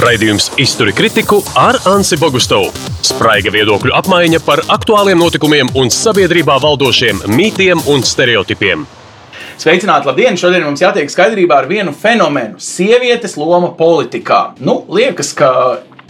Raidījums Izturi kritiku ar Ansi Bogustovu. Spraiga viedokļu apmaiņa par aktuāliem notikumiem un sabiedrībā valdošiem mītiem un stereotipiem. Sveicināti, labdien! Šodien mums jātiek skaidrībā ar vienu fenomenu - sievietes loma politikā. Nu, liekas, ka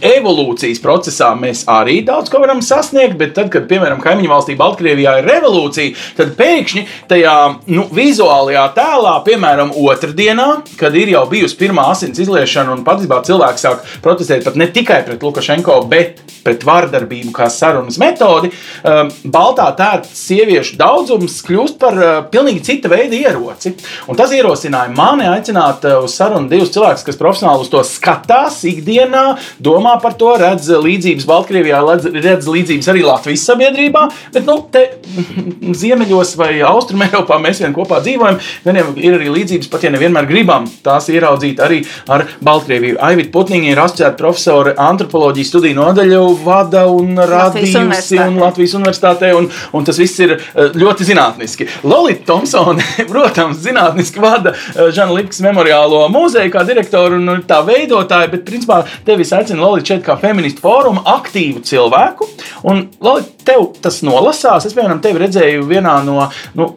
evolūcijas procesā mēs arī daudz ko varam sasniegt, bet tad, kad, piemēram, kaimiņu valstī Baltkrievijā ir revolūcija, tad pēkšņi tajā nu, vizuālajā tēlā, piemēram, otrdienā, kad ir jau bijusi pirmā asins izliešana un patiesībā cilvēki sāk protestēt pat ne tikai pret Lukašenko, bet pret vardarbību kā sarunas metodi, um, baltā tērpta sieviešu daudzums kļūst par uh, pilnīgi cita veida ieroci. Un tas ierosināja mani aicināt uh, uz sarunu divus cilvēkus, kas profesionāli uz to skatās ikdienā, domā domā par to, redz līdzības Baltkrievijā, redz, līdzības arī Latvijas sabiedrībā, bet nu, te ziemeļos vai austrumē Eiropā mēs vien kopā dzīvojam. Vieniem ir arī līdzības, pat ja nevienmēr gribam tās ieraudzīt arī ar Baltkrieviju. Aivita Putniņa ir asociēta profesora antropoloģijas studiju nodaļu vada un radījusi un Latvijas universitātē, un, un tas viss ir eh, ļoti zinātniski. Lolita Thompsone, protams, zinātniski vada eh, Žana Likas memoriālo muzeju kā direktoru un tā veidotāja, bet principā tevis aicina Lolita šeit kā feministu fóruma aktīvu cilvēku. Un, Lolita, tev tas nolasās. Es, piemēram, tevi redzēju vienā no. Nu,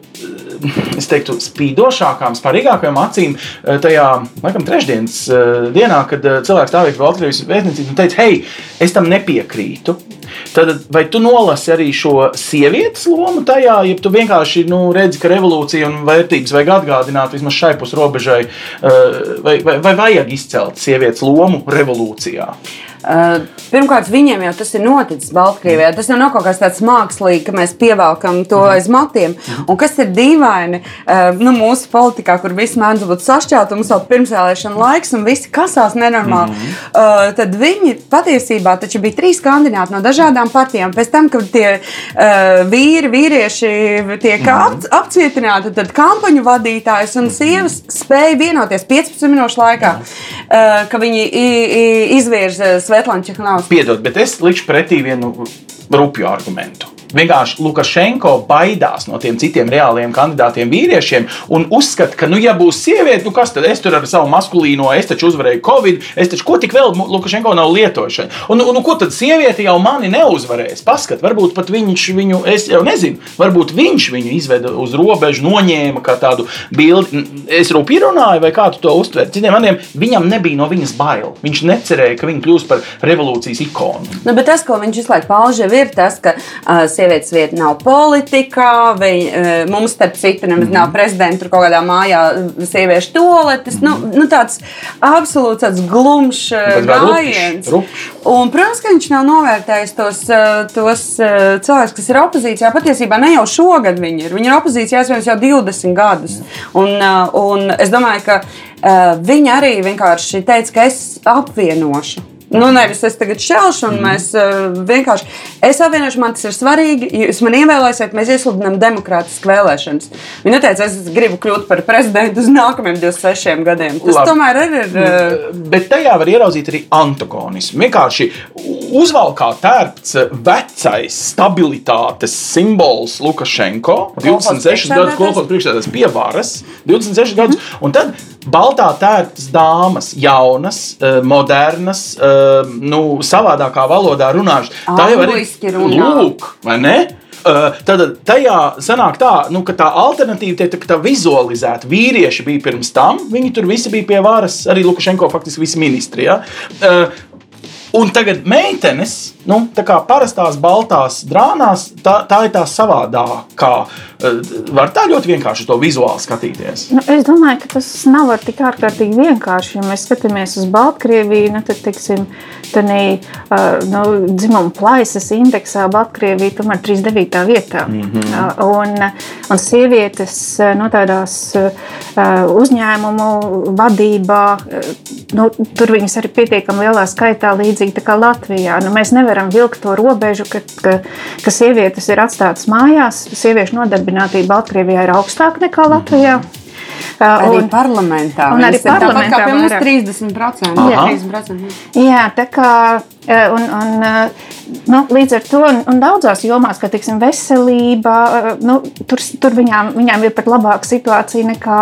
Es teiktu, spīdošākām, spārīgākajām acīm eh, tajā, laikam, trešdienas eh, dienā, kad eh, cilvēks stāvēja pie Baltkrievijas vēstniecības un teica, hei, es tam nepiekrītu. Tad, vai tu nolasi arī šo sievietes lomu tajā, ja tu vienkārši nu, redzi, ka revolūcija un vērtības vajag atgādināt vismaz šai pusrobežai, vai, vai, vai vajag izcelt sievietes lomu revolūcijā? Uh, pirmkārt, viņiem jau tas ir noticis Baltkrievijā. Tas jau nav kaut kas tāds mākslīgs, ka mēs pievelkam to mhm. aiz matiem. Un kas ir dīvaini, uh, nu, mūsu politikā, kur viss mēdz būt sašķelts, mums vēl pirmsvēlēšana laiks, un visi kasās nenormāli. Mm uh, tad viņi patiesībā bija trīs kandidāti no dažādām partijām. Pēc tam, kad tie uh, vīri, vīrieši tiek mm ap, apcietināti, tad kampaņu vadītājs un sievas spēja vienoties 15 minūšu laikā, uh, ka viņi izvirza Svetlana Čehnauskas. Piedod, bet es likšu pretī vienu rupju argumentu. Vienkārši Lukašenko baidās no tiem citiem reāliem kandidātiem vīriešiem un uzskata, ka, nu, ja būs sieviete, nu, kas tad es tur ar savu maskulīno, es taču uzvarēju Covid, es taču ko tik vēl Lukašenko nav lietojuši. Un, un, un ko tad sieviete jau mani neuzvarēs? Paskat, varbūt pat viņš viņu, es jau nezinu, varbūt viņš viņu izveda uz robežu, noņēma kā tādu bildi. Es rūpīgi runāju, vai kā tu to uztver? Citiem vārdiem, viņam nebija no viņas bail. Viņš necerēja, ka viņa kļūs par revolūcijas ikonu. Nu, bet tas, ko viņš visu laiku pauž, ir tas, ka uh, sievietes vieta nav politikā, vai uh, mums, starp citu, nemaz mm -hmm. nav mhm. prezidenta tur kaut kādā mājā sieviešu toaletes. Mm -hmm. nu, nu, tāds absolūts tāds glumšs gājiens. Un, protams, ka viņš nav novērtējis tos, tos cilvēkus, kas ir opozīcijā. Patiesībā ne jau šogad viņi ir. Viņi ir opozīcijā jau 20 gadus. Un, un es domāju, ka viņi arī vienkārši teica, ka es apvienošu. Nu, nevis es tagad šķelšu, un mm. mēs uh, vienkārši. Es apvienošu, man tas ir svarīgi. Jūs man ievēlēsiet, mēs iesludinām demokrātiskas vēlēšanas. Viņa teica, es gribu kļūt par prezidentu uz nākamajiem 26 gadiem. Tas Labi. tomēr ir. uh... Bet tajā var ieraudzīt arī antagonismu. Vienkārši uzvalkā tērpts vecais stabilitātes simbols Lukašenko. 26 gadus kolekcijas priekšstādātājs pie varas, 26 gadus, mm. un tad baltā tērptas dāmas, jaunas, modernas uh, nu, savādākā valodā runāšu. Tā jau ir lūk, vai ne? Uh, tad tajā sanāk tā, nu, ka tā alternatīva tiek tā, tā vizualizēta. Vīrieši bija pirms tam, viņi tur visi bija pie varas, arī Lukašenko faktiski visi ministri. Ja? Un tagad meitenes, nu, tā kā parastās baltās drānās, tā, tā ir tā savādākā. Var tā ļoti vienkārši to vizuāli skatīties. Nu, es domāju, ka tas nav tik ārkārtīgi vienkārši. Ja mēs skatāmies uz Baltkrieviju, nu, tad, teiksim, tādā uh, nu, dzimuma plaisas indeksā Baltkrievija tomēr 39. vietā. Mm -hmm. uh, un, un sievietes no tādās uh, uzņēmumu vadībā, nu, tur viņas arī pietiekami lielā skaitā līdzīgi kā Latvijā. Nu, mēs nevaram vilkt to robežu, ka, ka, ka sievietes ir atstātas mājās. Sieviešu nodarbinātība Baltkrievijā ir augstāka nekā Latvijā. Uh, un, arī parlamentā. Un arī parlamentā. Tāpat kā pie mums 30%. Jā, 30%. Jā, tā kā un, un, eh, nu, līdz ar to un, un daudzās jomās, kā tiksim, veselība, eh, nu, tur, tur viņām, viņām ir pat labāka situācija nekā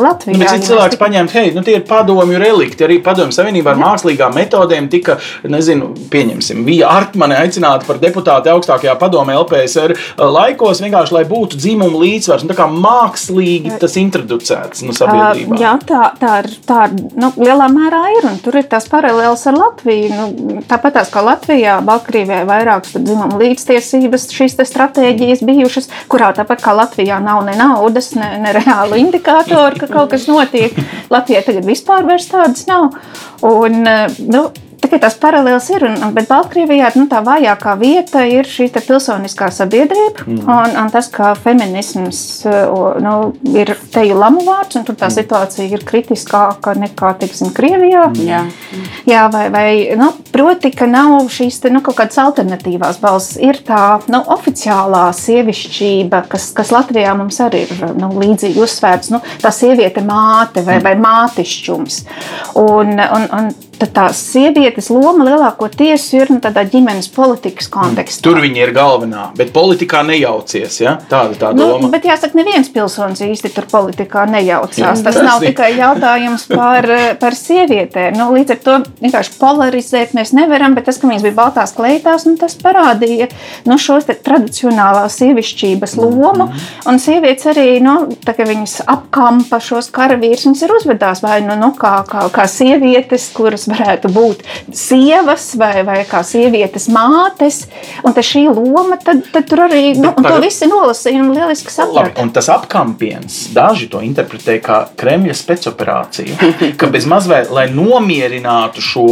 Latvijā. Nu, cits cilvēks tika... paņēma, hei, nu, tie ir padomju relikti. Arī padomju savienībā ar Jā. mākslīgām metodēm tika, nezinu, pieņemsim, bija Artmane aicināta par deputāti augstākajā padomē LPSR laikos, vienkārši lai būtu dzimumu līdzsvars. Tā kā mākslīgi tas introducēts nu, sabiedrībā. Jā, tā, tā ir. Tā, nu, lielā mērā ir, un tur ir tās paralēlas ar Latviju. Nu, Tāpat kā Latvijā, Baltkrievijā ir vairākas dzimumu līdztiesības, šīs stratēģijas bijušas, kurā tāpat kā Latvijā nav ne naudas, ne, ne reāla indikātora, ka kaut kas notiek. Latvijai tagad vispār tādas nav. Un, nu, Tikai tās paralēlas ir, un, bet Baltkrievijā nu, tā vājākā vieta ir šī pilsoniskā sabiedrība. Mm. Un, un tas, ka feminisms nu, ir teju lamu vārds, un tur tā mm. situācija ir kritiskāka nekā, teiksim, Krievijā. Mm. Jā, Jā vai, vai nu, proti, ka nav šīs te, nu, kaut kādas alternatīvās balss. Ir tā nu, oficiālā sievišķība, kas, kas Latvijā mums arī ir nu, līdzīgi uzsvērts. Nu, tā sieviete māte vai, vai mātišķums. Un, un, un tad tā sievietes loma lielākoties ir nu, tādā ģimenes politikas kontekstā. Tur viņa ir galvenā, bet politikā nejaucies. Ja? Tāda tā nu, doma. Nu, bet jāsaka, neviens pilsonis īsti tur politikā nejaucās. Tas nav tikai jautājums par, par sievietēm. Nu, līdz ar to vienkārši polarizēt mēs nevaram, bet tas, ka viņas bija baltās kleitās, nu, tas parādīja nu, šo tradicionālās sievišķības lomu. Un sievietes arī, nu, tā, viņas apkampa šos karavīrus, viņas ir uzvedās vai nu, nu, kā, kā, kā sievietes, kuras kuras varētu būt sievas vai, vai kā sievietes mātes. Un šī loma, tad, tad tur arī nu, to visi nolasīja un lieliski saprata. Un tas apkampiens, daži to interpretē kā Kremļa spēcoperāciju, ka bez mazliet, lai nomierinātu šo,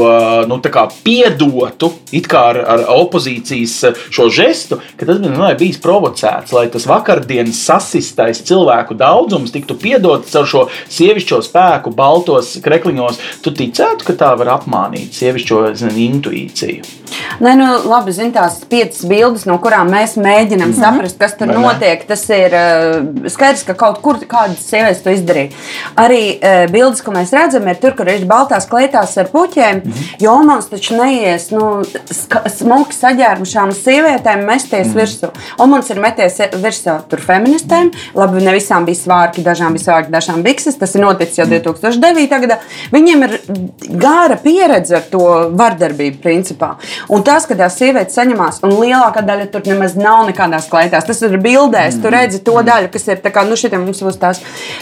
nu, tā kā piedotu it kā ar, ar opozīcijas šo žestu, ka tas bija nu, bijis provocēts, lai tas vakardienas sasistais cilvēku daudzums tiktu piedots ar šo sievišķo spēku, baltos krekliņos. Tu ticētu, ka tā var apmānīt sievišķo zin, intuīciju. Nē, nu, labi, zin, tās piecas bildes, no kurām mēs mēģinām mm -hmm. saprast, kas tur Vai notiek. Ne? Tas ir uh, skaidrs, ka kaut kur kādas sievietes to izdarīja. Arī uh, bildes, ko mēs redzam, ir tur, kur ir baltās kleitās ar puķiem. Mm -hmm. Jo mums taču neies nu, smuki saģērbušām sievietēm mesties mm -hmm. virsū. Un mums ir meties virsū tur feministēm. Mm -hmm. Labi, ne visām bija svārki, dažām bija svārki, dažām bikses. Tas ir noticis jau mm -hmm. 2009. gadā. Viņiem ir gara pieredze ar to vardarbību principā. Un tas, ka tās sievietes saņemās, un lielākā daļa tur nemaz nav nekādās kleitās. Tas ir bildēs, tu redzi to mm. daļu, kas ir tā kā, nu, šitiem mums būs tās.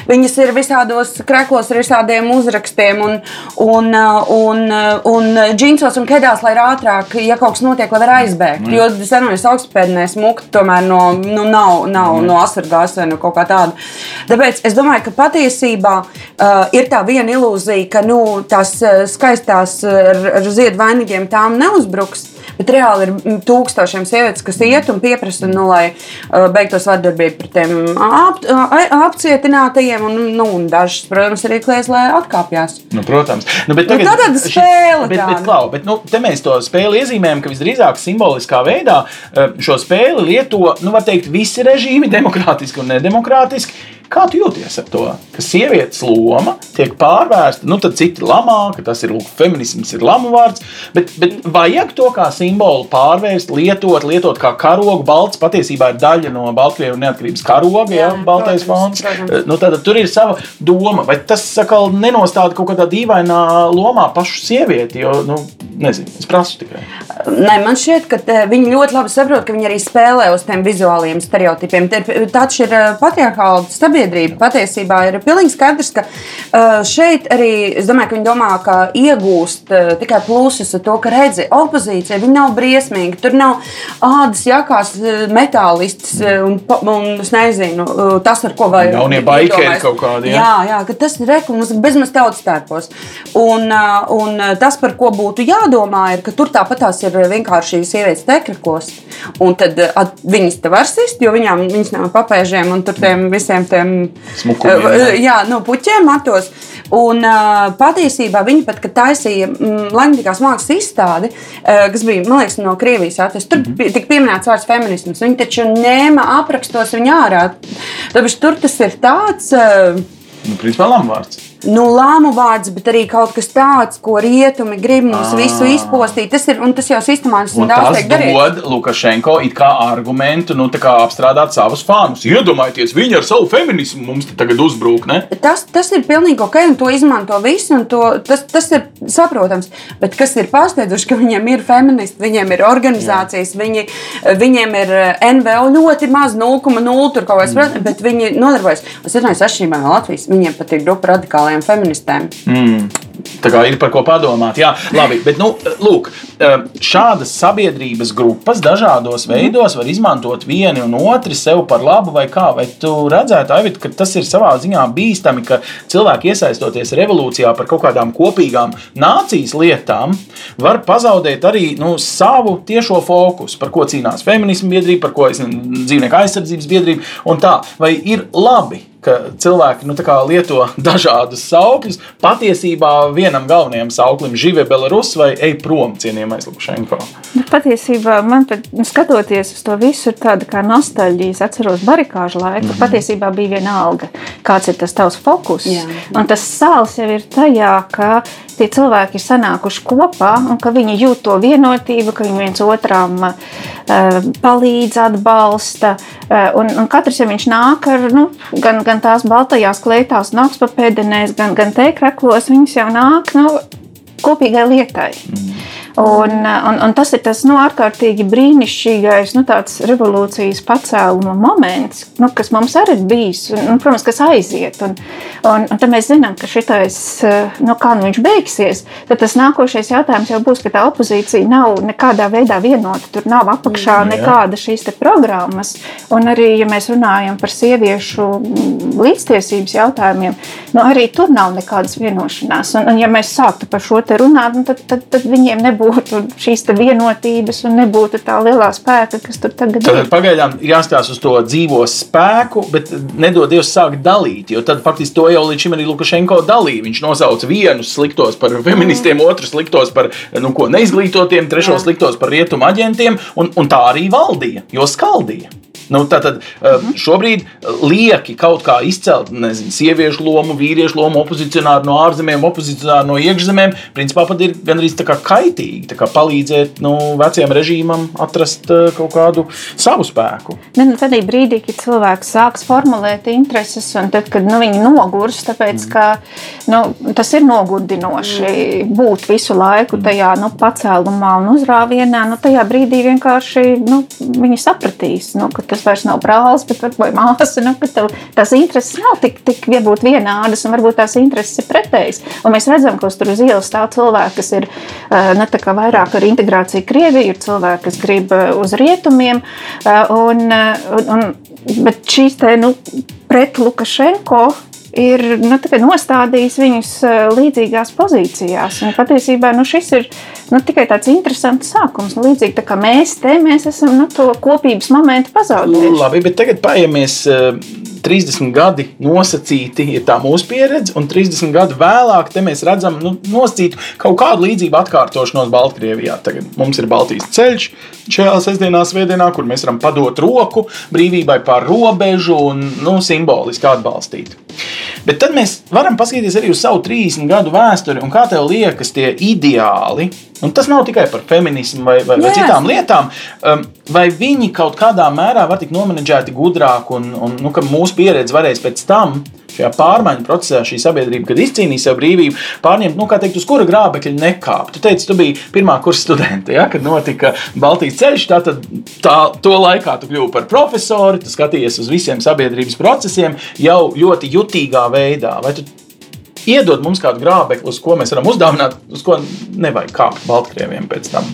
Viņas ir visādos kreklos ar visādiem uzrakstiem un, un, un, un džinsos un kedās, lai ir ātrāk, ja kaut kas notiek, lai var aizbēgt. Mm. Jo senojas augstspēdnēs mukt tomēr no, nu, nav, nav mm. no asargās vai no kaut kā tāda. Tāpēc es domāju, ka patiesībā uh, ir tā viena ilūzija, ka nu, tās uh, skaistās ar, ar ziedu vainīgiem tām neuzbruk uzbruks. Bet reāli ir tūkstošiem sievietes, kas iet un pieprasa, nu, lai uh, beigtos vardarbību pret tiem ap, apcietinātajiem. Un, nu, un dažas, protams, arī kliedz, lai atkāpjas. Nu, protams. Nu, bet tagad, nu, tā tāda spēle. Bet, bet, klau, bet, nu, te mēs to spēli iezīmējam, ka visdrīzāk simboliskā veidā šo spēli lieto, nu, teikt, visi režīmi, demokrātiski un nedemokrātiski Kā tu jūties ar to, ka sievietes loma tiek pārvērsta? Nu, tad citi lamā, ka tas ir lūk, feminisms, ir lamu vārds. Bet, bet vajag to kā simbolu pārvērst, lietot, lietot kā karogu. Balts patiesībā ir daļa no Baltkrievijas neatkarības karoga, jā, jā baltais fons. Nu, tad tur ir sava doma. Vai tas sakal, nenostāda kaut kādā dīvainā lomā pašu sievieti? Jo, nu, nezinu, es prasu tikai. Nē, man šķiet, ka viņi ļoti labi saprot, ka viņi arī spēlē uz tiem vizuāliem stereotipiem. Tāds ir patriarchāla stabilitāte sabiedrība patiesībā ir pilnīgi skaidrs, ka uh, šeit arī es domāju, ka viņi domā, ka iegūst uh, tikai plusus ar to, ka redzi, opozīcija viņi nav briesmīgi. Tur nav ādas jakās uh, metālists un, un es nezinu, tas, ar ko vajag. Jaunie baikeri kaut kādi. Ja? Jā, jā, ka tas ir rekums bezmaz tautas tērpos. Un, un tas, par ko būtu jādomā, ir, ka tur tāpat tās ir vienkārši sievietes tekrakos. Un tad at, viņas te var sist, jo viņām viņas nav papēžiem un tur tiem visiem tiem Smukumiem, jā. jā, no puķiem matos. Un uh, patiesībā viņi pat, taisīja mm, Latvijas mākslas izstādi, uh, kas bija liekas, no Krievijas atvests, tur mm -hmm. tika pieminēts vārds feminisms. Viņi taču ņēma aprakstos viņu ārā. Tāpēc tur tas ir tāds. Uh, nu, principā, lamvārds. Nu, lēmu vārds, bet arī kaut kas tāds, ko rietumi grib mums visu izpostīt. Tas ir un tas jau sistemātiski Un daudz tas tiek darīts. dod Lukašenko it kā argumentu, nu, kā apstrādāt savus fānus. Iedomājieties, viņi ar savu feminismu mums tagad uzbrūk. Ne? Tas, tas ir pilnīgi ok, un to izmanto visi. un To, tas, tas ir saprotams. Bet kas ir pārsteidzoši, ka viņiem ir feministi, viņiem ir organizācijas, viņi, viņiem ir eh, NVO ļoti maz, 0,0 tur kaut kas, mm. bet viņi nodarbojas. Es domāju, atšķirībā no Latvijas, viņiem pat ir grupa radikālajiem feministēm. Tā kā ir par ko padomāt. Jā, labi, bet nu, lūk, šādas sabiedrības grupas dažādos veidos var izmantot vieni un otru sev par labu, vai kā. Vai tu redzētu, Aivit, ka tas ir savā ziņā bīstami, ka cilvēki iesaistoties revolūcijā par kaut kādām kopīgām nācijas lietām, var pazaudēt arī nu, savu tiešo fokusu, par ko cīnās feminismu biedrība, par ko nezinu, dzīvnieku aizsardzības biedrība un tā. Vai ir labi? Ka cilvēki nu, tā kā lieto dažādus saukļus. Patiesībā vienam galvenajam sauklim žive Belarus vai ej prom, cienījamais Lukašenko. Nu, patiesībā man, pat, nu, skatoties uz to visu, ir tāda kā nostalģija. Es atceros barikāžu laiku, kur patiesībā bija viena alga. Kāds ir tas tavs fokus? Jā. Un tas sāls jau ir tajā, ka tie cilvēki ir sanākuši kopā un ka viņi jūt to vienotību, ka viņi viens otram uh, palīdz, atbalsta. Uh, un, un katrs, ja viņš nāk ar nu, gan, gan tās baltajās kleitās, nāks pa pēdienēs, gan, gan teikrāklos, viņas jau nāk nu, kopīgai lietai. Un, un, un tas ir tas nu, ārkārtīgi brīnišķīgais nu, revolūcijas pacēluma moments, nu, kas mums arī ir bijis. Un, un, protams, kas aiziet. Un, un, un tad mēs zinām, ka šitais, nu, kā nu viņš beigsies, tad tas nākošais jautājums jau būs, ka tā opozīcija nav nekādā veidā vienota. Tur nav apakšā Mm, nekāda šīs programmas. Un arī, ja mēs runājam par sieviešu mm, līdztiesības jautājumiem, nu, arī tur nav nekādas vienošanās. Un, un ja mēs sāktu par šo te runāt, nu, tad, tad, tad viņiem nebūtu šīs te vienotības un nebūtu tā lielā spēka, kas tur tagad Tad ir. pagaidām jāskatās uz to dzīvo spēku, bet nedod Dievs sākt dalīt. Jo tad faktiski to jau līdz šim arī Lukašenko dalīja. Viņš nosauca vienus sliktos par feministiem, otrus sliktos par nu, ko, neizglītotiem, trešos sliktos par rietumu aģentiem, un, un tā arī valdīja, jo skaldīja. Nu, tātad Mhm. šobrīd lieki kaut kā izcelt nezinu, sieviešu lomu, vīriešu lomu, opozicionāru no ārzemēm, opozicionāru no iekšzemēm. Principā pat ir gandrīz tā kā kaitīgi tā kā palīdzēt nu, vecajam režīmam atrast eh, kaut kādu savu spēku. Ne, nu, tad brīdī, kad cilvēks sāks formulēt intereses, un tad, kad nu, viņi nogurs, tāpēc ka nu, tas ir nogurdinoši būt visu laiku tajā nu, pacēlumā un uzrāvienā, nu, tajā brīdī vienkārši nu, viņi sapratīs, nu, ka tas vairs nav brālis, bet varbūt māsa, nu, ka tev tās intereses nav tik, tik varbūt vienādas, un varbūt tās intereses ir pretējas. Un mēs redzam, ka tur uz ielas stāv cilvēki, kas ir ne tā kā vairāk ar integrāciju Krieviju, ir cilvēki, kas grib uz rietumiem, un, un, un, bet šīs te, nu, pret Lukašenko ir nu, nostādījis viņus eh, līdzīgās pozīcijās. Un patiesībā nu, šis ir nu, tikai tāds interesants sākums. Nu, līdzīgi tā kā mēs te mēs esam nu, to kopības momentu pazaudējuši. Labi, bet tagad paiemies. Eh, 30 gadi nosacīti ir tā mūsu pieredze, un 30 gadu vēlāk te mēs redzam nu, nosacītu kaut kādu līdzību atkārtošanos Baltkrievijā. Tagad mums ir Baltijas ceļš šajā sestdienā, svētdienā, kur mēs varam padot roku brīvībai pār robežu un nu, simboliski atbalstīt. Bet tad mēs varam paskatīties arī uz savu 30 gadu vēsturi, un kā tev liekas, tie ideāli. Un tas nav tikai par feminismu vai, vai, vai citām lietām. Um, vai viņi kaut kādā mērā var tikt nomenedžēti gudrāk, un, un nu, ka mūsu pieredze varēs pēc tam, šajā pārmaiņu procesā, šī sabiedrība, kad izcīnīs savu brīvību, pārņemt, nu, kā teikt, uz kura grābekļa nekāpt. Tu teici, tu biji pirmā kursa studente, ja, kad notika Baltijas ceļš. Tātad tā, to laikā tu kļuvi par profesoru, tu skatījies uz visiem sabiedrības procesiem jau ļoti jutīgā veidā. Vai tu iedod mums kādu grābekli, uz ko mēs varam uzdāvināt, uz ko nevajag kāpt Baltkrieviem pēc tam?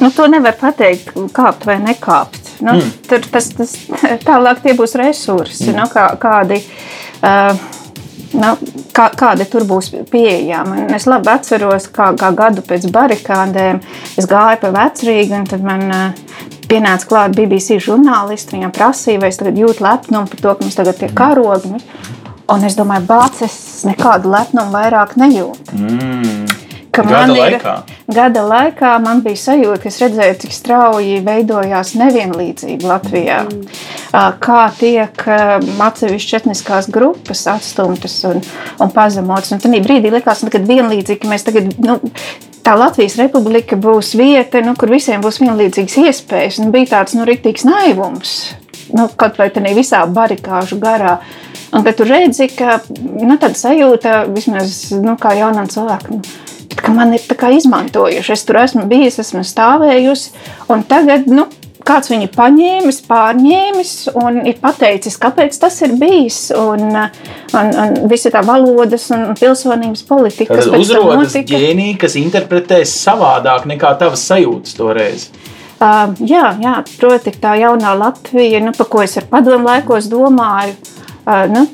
Nu, to nevar pateikt, kāpt vai nekāpt. Nu, mm. tur tas, tas tālāk tie būs resursi, mm. nu, kā, kādi. Uh, Nu, kā, kāda tur būs pieejama? Es labi atceros, kā, kā gadu pēc barikādēm es gāju pa vecrīgu, un tad man uh, pienāca klāt BBC žurnālisti. Viņam prasīja, vai es tagad jūtu lepnumu par to, ka mums tagad ir karogi. Un es domāju, bācis, es nekādu lepnumu vairāk nejūtu. Mm. Ka Gada man ir laikā? gada laikā, man bija sajūta, ka es redzēju, cik strauji veidojās nevienlīdzība Latvijā. Mm. Kā tiek atsevišķas etniskās grupas atstumtas un, un pazemotas. Un tad brīdī likās, nu, ka vienlīdzīgi mēs tagad. Nu, Tā Latvijas republika būs vieta, nu, kur visiem būs vienlīdzīgas iespējas. Un bija tāds nu, rīktīgs naivums, nu, kaut vai tādā visā barikāžu garā. Un kad tu redzi, ka nu, tāda sajūta, vismaz nu, kā jaunam cilvēkam, ka man ir izmantojuši. Es tur esmu bijis, esmu stāvējusi, un tagad nu, kāds viņu paņēmis, pārņēmis un ir pateicis, kāpēc tas ir bijis. Un, un, un visa tā valodas un pilsonības politika, kas pēc tam notika. ģēnija, kas interpretēs savādāk nekā tavas sajūtas toreiz. Uh, jā, jā, proti, tā jaunā Latvija, nu, par ko es ar padomu laikos domāju. Uh, nu,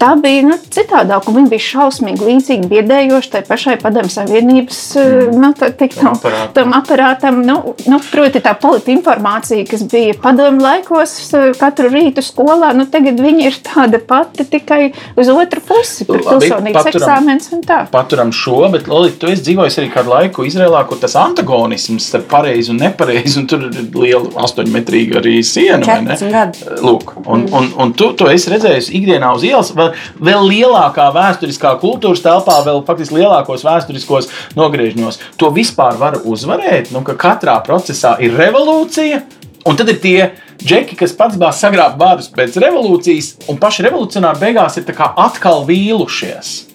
tā bija nu, citādāk, un viņa bija šausmīgi līdzīga, biedējoša tai pašai padomju savienības mm. nu, tā, tik, tam, aparātam. tam aparātam. Nu, nu, proti, tā politi informācija, kas bija padomju laikos katru rītu skolā, nu, tagad viņa ir tāda pati tikai uz otru pusi. Par Labi, pilsonības eksāmens un tā. Paturam šo, bet Lorija, tu esi dzīvojis arī kādu laiku Izrēlā, kur tas antagonisms starp pareizi un nepareizi, un tur ir liela astoņmetrīga arī siena. vai ne? 14 gadi. Lūk, un, un, un tu to esi redzējis ikdienā uz ielas, vēl, lielākā vēsturiskā kultūras telpā, vēl faktiski lielākos vēsturiskos nogriežņos. To vispār var uzvarēt, nu, ka katrā procesā ir revolūcija. Un tad ir tie džeki, kas pats bāz sagrāb vārdus pēc revolūcijas, un paši revolucionāri beigās ir atkal vīlušies.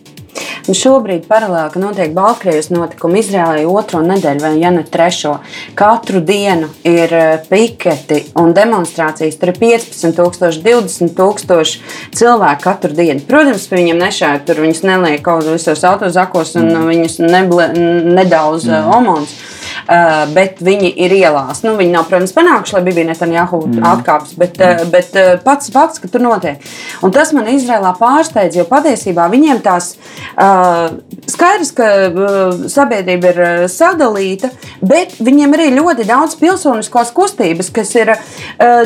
Un šobrīd, paralēli, notiek Baltkrievijas notikumi Izrēlē otro nedēļu, vai ja ne trešo, katru dienu ir eh, piketi un demonstrācijas. Tur ir 15,000, 20,000 cilvēku katru dienu. Protams, pie viņiem nešāja, tur viņus neliek kaut kādos visos autozakos un mm. viņus neble, nedaudz mm. omons. Uh, bet viņi ir ielās. Nu, viņi nav, protams, panākuši, lai bija Netanjahu mm. atkāpes, bet, uh, bet uh, pats fakts, ka tur notiek. Un tas man Izrēlā pārsteidz, jo patiesībā viņiem tās skaidrs, ka sabiedrība ir sadalīta, bet viņiem arī ļoti daudz pilsoniskās kustības, kas ir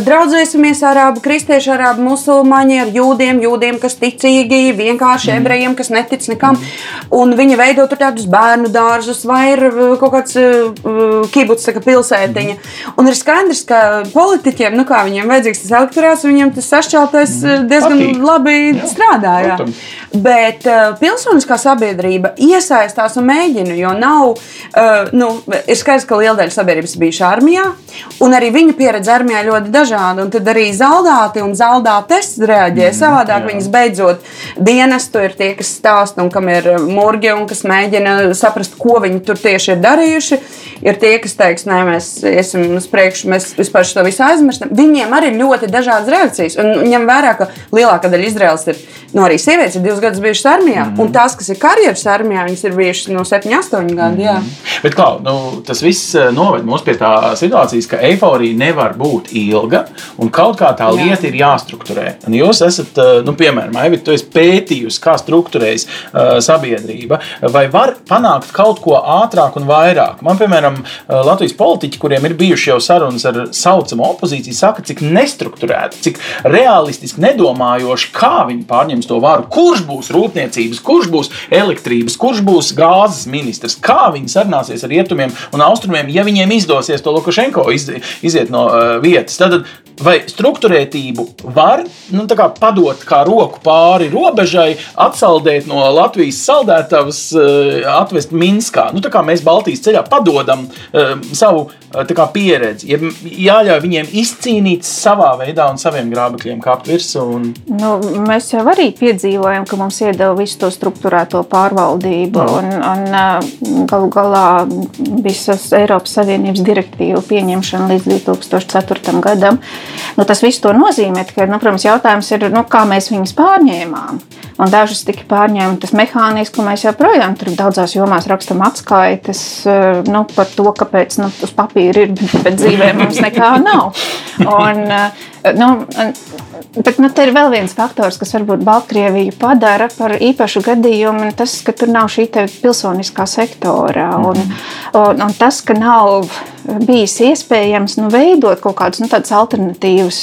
draudzēsimies ar arābu, kristiešu, arābu, musulmaņi, ar jūdiem, jūdiem, kas ticīgi, vienkārši ebrejiem, kas netic nekam. Un viņi veido tur tādus bērnu dārzus vai ir kaut kāds kibuts, tā kā pilsētiņa. Un ir skaidrs, ka politiķiem, nu kā viņiem vajadzīgs tas elektorāts, viņiem tas sašķeltais uh, diezgan Patīk. labi Jā, strādā. Jā. protams. Bet uh, pilsoniskā sabiedrība iesaistās un mēģina, jo nav, uh, nu, ir skaidrs, ka liela daļa sabiedrības bijuši armijā, un arī viņu pieredze armijā ļoti dažāda. Tad arī zaldāti un zaldātes reaģē mm, savādāk. jā. Viņas beidzot dienestu ir tie, kas stāsta un kam ir murgi un kas mēģina saprast, ko viņi tur tieši ir darījuši. Ir tie, kas teiks, nē, mēs iesim uz priekšu, mēs vispār šo visu aizmirstam. Viņiem arī ir ļoti dažādas reakcijas. Un ņem vērā, ka lielākā daļa Izraels ir, nu, arī sievietes ir divus gadus bijušas armijā, mm -hmm. un tās, kas ir karjeras armijā, viņas ir bijušas no 7, 8 gadi. jā. Bet, Klau, nu, tas viss eh, noved mūs pie tā situācijas, ka eiforija nevar būt ilga un kaut kā tā Jā. lieta ir jāstrukturē. Un jūs esat, eh, nu, piemēram, Aivit, tu esi pētījusi, kā strukturējas uh, sabiedrība, vai var panākt kaut ko ātrāk un vairāk. Man, piemēram, eh, Latvijas politiķi, kuriem ir bijušas jau sarunas ar saucamo opozīciju, saka, cik nestrukturēti, cik realistiski nedomājoši, kā viņi pārņems to varu, kurš būs rūpniecības, kurš būs elektrības, kurš būs gāzes ministrs, kā viņi sarunāsies ar rietumiem un austrumiem, ja viņiem izdosies to Lukašenko iz, iziet no uh, vietas. Tad vai struktūrētību var nu, tā kā padot kā roku pāri robežai, atsaldēt no Latvijas saldētavas, uh, atvest Minskā? Nu, mēs Baltijas ceļā padodam uh, savu uh, tā kā pieredzi, ja jāļauj viņiem izcīnīt savā veidā un saviem grābekļiem kāpt virsū. Un... Nu, mēs jau arī piedzīvojam, ka mums iedeva visu to struktūrēto pārvaldību. Un, un galu galā visas Eiropas Savienības direktīvu pieņemšana līdz 2004. gadam. Nu, tas viss nozīmē, ka, nu, protams, jautājums ir, nu, kā mēs viņus pārņēmām. Un dažas tika pārņemtas mehāniski, un mēs joprojām tur daudzās jomās rakstām atskaites eh, nu, par to, kāpēc nu, uz papīra ir, bet dzīvē mums nekā nav. Un, eh, nu, Bet nu, te ir vēl viens faktors, kas varbūt Baltkrieviju padara par īpašu gadījumu. Tas, ka tur nav šī pilsoniskā sektora un, un, un tas, ka nav bijis iespējams nu, veidot kaut kādas nu, alternatīvas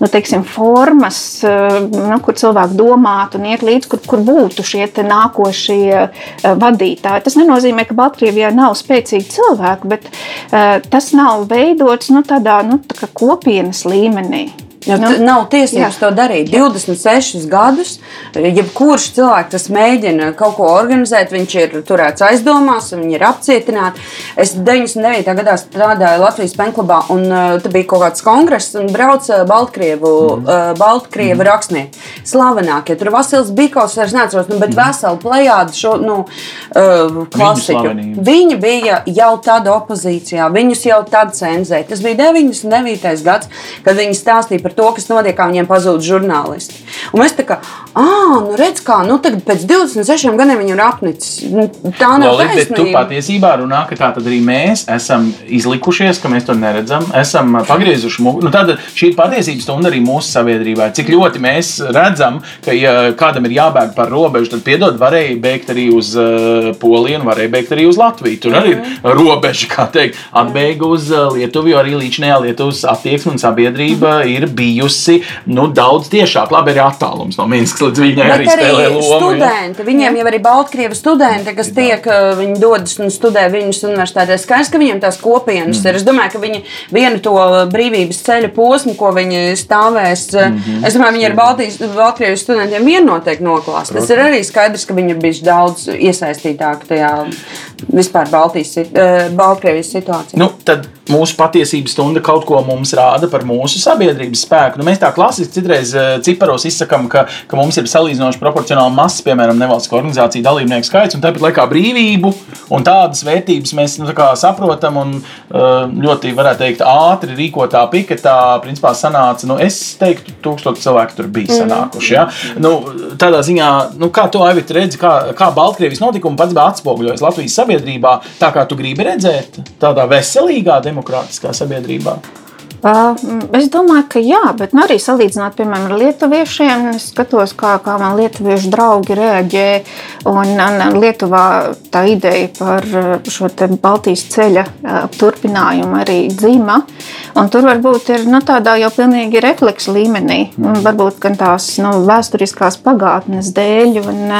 nu, teiksim, formas, nu, kur cilvēki domātu un iet līdzi, kur, kur būtu šie nākošie vadītāji. Tas nenozīmē, ka Baltkrievijā nav spēcīgi cilvēki, bet tas nav veidots nu, tādā nu, tā kopienas līmenī. And me. Jo nu, nav tiesības jā. to darīt. 26 gadus, jebkurš cilvēks, kas mēģina kaut ko organizēt, viņš ir turēts aizdomās, viņi ir apcietināti. Es 99. gadā strādāju Latvijas penklubā, un uh, tur bija kaut kāds kongress, un brauca Baltkrievu, mm. uh, Baltkrievu mm. rakstnieki. Slavenākie. Tur Vasils Bikovs, vairs neatceros, nu, bet mm. veseli plējādi šo nu, uh, klasiķu. Viņi bija jau tāda opozīcijā, viņus jau tad cenzēja. Tas bija 99. gads, kad viņi stāstīja par par to, kas notiek, kā viņiem pazūd žurnālisti. Un mēs tā kā, ah, nu redz, kā, nu tagad pēc 26 gadiem viņi ir apnicis. Nu, tā nav Lolita, taisnība. Tu patiesībā runā, ka tā tad arī mēs esam izlikušies, ka mēs to neredzam, esam pagriezuši mugu. Nu, tad šī ir patiesības stunda arī mūsu sabiedrībā. Cik ļoti mēs redzam, ka, ja kādam ir jābēg par robežu, tad piedod, varēja bēgt arī uz uh, Poliju un varēja bēgt arī uz Latviju. Tur arī ir mhm. robeža, kā teikt, atbēga uz Lietuvu, jo arī līdzinājā Lietuvas attieksme un sabiedrība ir bijusi nu, daudz tiešāk. Labi, ir attālums no Minskas līdz viņai Bet arī, spēlē lomu. Studenti, viņiem jau arī Baltkrievu studenti, kas tiek, viņi dodas un studē viņas universitātē. Skaidrs, ka viņiem tās kopienas mm. ir. Es domāju, ka viņi vienu to brīvības ceļa posmu, ko viņi stāvēs, mm -hmm. es domāju, viņi ar Baltijas, Baltkrievijas studentiem vien noteikti noklās. Tas ir arī skaidrs, ka viņi ir bijuši daudz iesaistītāki tajā vispār Baltijas, Baltkrievijas situācijā. Nu, tad mūsu patiesības stunda kaut ko mums rāda par mūsu sabiedrības spēku. Nu, mēs tā klasiski citreiz eh, ciparos izsakām, ka, ka mums ir salīdzinoši proporcionāli masas, piemēram, nevalstisko organizāciju dalībnieku skaits, un tāpat laikā brīvību un tādas vērtības mēs nu, tā saprotam un eh, ļoti, varētu teikt, ātri rīkotā piketā, principā sanāca, nu, es teiktu, tūkstoši cilvēku tur bija mhm. sanākuši. Ja? Nu, tādā ziņā, nu, kā to Aivita redzi, kā, kā Baltkrievijas notikumi pats bija atspoguļojis Latvijas sabiedrībā, tā kā tu gribi redzēt, tādā veselīgā demokrātijā demokrātiskā sabiedrībā? Es domāju, ka jā, bet nu, arī salīdzinot, piemēram, ar lietuviešiem, es skatos, kā, kā man lietuviešu draugi reaģē. Un, un Lietuvā tā ideja par šo Baltijas ceļa turpinājumu arī dzīva. Tur varbūt ir nu, tādā jau pilnīgi refleksa līmenī, un varbūt gan tās nu, vēsturiskās pagātnes dēļ. Un,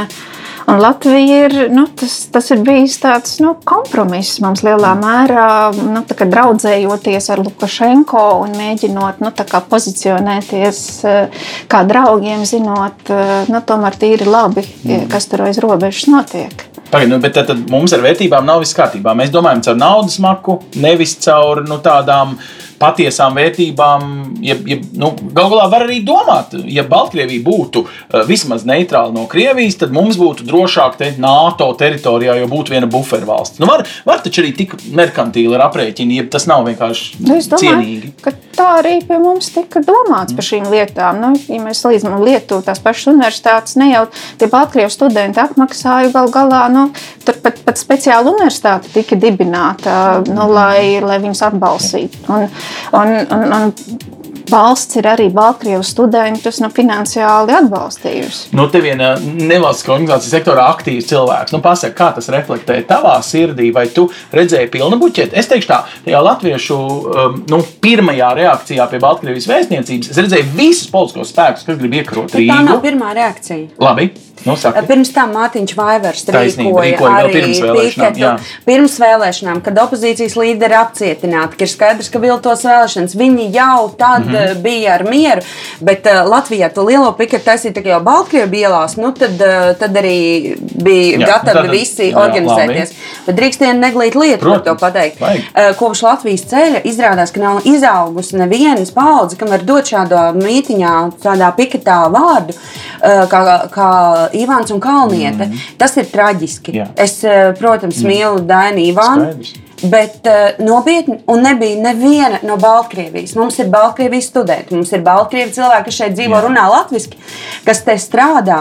Un Latvija ir, nu, tas, tas ir bijis tāds nu, kompromiss mums lielā mērā, nu, draudzējoties ar Lukašenko un mēģinot nu, pozicionēties eh, kā draugiem, zinot, eh, nu, tomēr tīri labi, mm. kas tur aiz robežas notiek. Pagaid, nu, bet tad, tad mums ar vērtībām nav viss kārtībā. Mēs domājam caur naudas maku, nevis caur nu, tādām patiesām vērtībām, ja, ja, nu, galu galā var arī domāt, ja Baltkrievija būtu uh, vismaz neitrāla no Krievijas, tad mums būtu drošāk te NATO teritorijā, jo būtu viena bufervalsts. Nu, var, var taču arī tik merkantīli ar aprēķinu, ja tas nav vienkārši nu, domāju, cienīgi. Tā arī pie mums tika domāts par šīm lietām. Nu, ja mēs salīdzinām Lietuvu, tās pašas universitātes, ne jau tie Baltkrievu studenti apmaksāja gal galā. Nu, tur pat, pat speciāla universitāte tika dibināta, nu, lai, lai viņus atbalstītu. Un, Un, un, un valsts ir arī Baltkrievijas studentus nu, finansiāli atbalstījusi. Nu, te viena nevalstiskā organizācijas sektorā aktīvs cilvēks. Nu, pasaka, kā tas reflektē tavā sirdī, vai tu redzēji pilnu buķeti? Es teikšu tā, tajā latviešu um, nu, pirmajā reakcijā pie Baltkrievijas vēstniecības es redzēju visus politiskos spēkus, kas grib iekarot Rīgu. Tā nav pirmā reakcija. Labi. Nu, saki. pirms tam Mārtiņš Vaivers rīkoja, rīkoja arī pirms vēlēšanām, piketu, pirms vēlēšanām, kad opozīcijas līderi apcietināti, ka ir skaidrs, ka viltos vēlēšanas. Viņi jau tad mm -hmm. bija ar mieru, bet uh, Latvijā to lielo piketu taisīja tikai jau Baltkrievu ielās, nu tad, uh, tad arī bija jā, gatavi tad, visi jā, organizēties. Labi. Bet drīkst vien neglīt lietu par to pateikt. Uh, kopš Latvijas ceļa izrādās, ka nav izaugusi nevienas paudze, kam var dot šādā mītiņā, tādā piketā vārdu, uh, kā, kā Ivāns un Kalniete. Mm. Tas ir traģiski. Jā. Es, eh, protams, mm. mīlu Dainu Ivānu. Skaidrs. Bet uh, nopietni, un nebija neviena no Baltkrievijas. Mums ir Baltkrievijas studenti, mums ir Baltkrievi cilvēki, kas šeit dzīvo, Jā. runā latviešu, kas te strādā,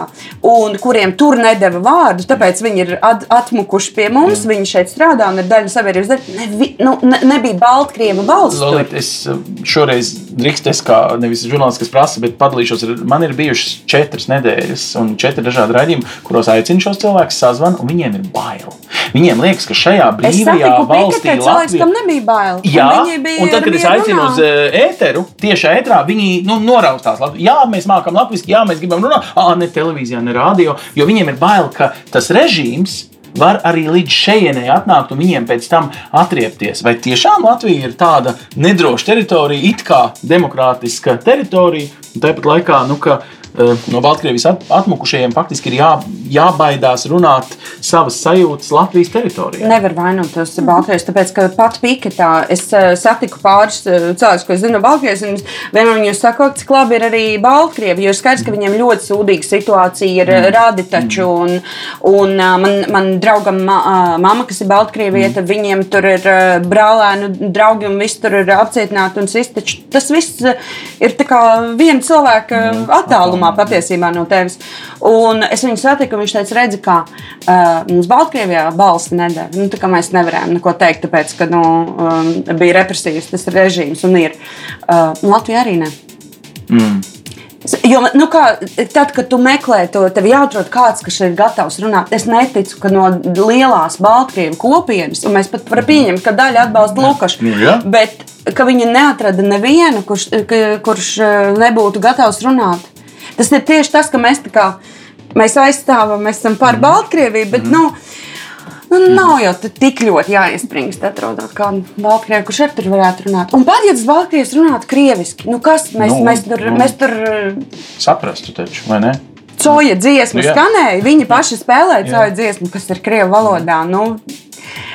un kuriem tur nedēva vārdu. Tāpēc viņi ir at atmukuši pie mums, Jā. viņi šeit strādā un ir daļa sabiedrības daļa. Nevi, nu, ne, nebija Baltkrievu valsts. Lolīt, es eh, šoreiz drīkst es kā nevis žurnālists, kas prasa, bet padalīšos. Man ir bijušas četras nedēļas un četri dažādi raidījumi, kuros aicinu šos cilvēkus sazvanīt, un viņiem ir bail. Viņiem liekas, ka šajā brīvajā satiku valstī, Piketē cilvēks, kam nebija bail. Jā, bija un tad, kad es aicinu uz uh, ēteru, tieši ēterā viņi nu, noraustās. Jā, mēs mākam latviešu, jā, mēs gribam runāt, ah, ne televīzijā, ne radio, jo viņiem ir bail, ka tas režīms. Var arī līdz šejienei atnākt un viņiem pēc tam atriepties. Vai tiešām Latvija ir tāda nedroša teritorija, it kā demokrātiska teritorija, un tāpat laikā, nu, ka eh, no Baltkrievijas at- atmukušajiem faktiski ir jā, jābaidās runāt savas sajūtas Latvijas teritorijā? Nevar vainot tos Baltkrievus, tāpēc, ka pat Piketā es uh, satiku pāris uh, cilvēkus, ko es zinu no Baltkrievijas, un viena no viņiem saka, cik labi ir arī Baltkrievi, jo ir skaidrs, ka viņiem ļoti sūdīga situācija ir mm. radi taču, un, un uh, man, man draugam ma, mama, kas ir Baltkrievieta, mm. viņiem tur ir brālēnu draugi un viss tur ir apcietināti un sis, taču tas viss ir tā kā viena cilvēka mm. attālumā patiesībā no tevis. Un es viņu satiku, un viņš teica, redzi, kā uh, mums Baltkrievijā balss nedēļa. Nu, tā kā mēs nevarējām neko teikt, tāpēc, ka nu, um, bija represīvs tas režīms un ir. Uh, Latvija arī ne. Mm. Jo, nu kā, tad, kad tu meklē to, tev jāatrod kāds, kas ir gatavs runāt. Es neticu, ka no lielās Baltkrievu kopienas, un mēs pat varam pieņemt, ka daļa atbalsta Lukašu, Nu, jā. bet viņi neatrada nevienu, kurš, kurš eh, nebūtu gatavs runāt. Tas ir tieši tas, ka mēs, tā kā, mēs aizstāvam, mēs esam par Baltkrieviju, bet nu, nu, nav jau tik ļoti jāiespringst, atrodot kādu Baltkrievu, kurš ar tur varētu runāt. Un pat ja tas Baltkrievs runātu krieviski, nu kas mēs, Nu, mēs tur. nu. Mēs tur Saprastu taču, vai ne? Coja dziesmu Nu, skanēja, viņi paši spēlēja coja dziesmu, kas ir krievu valodā. Nu,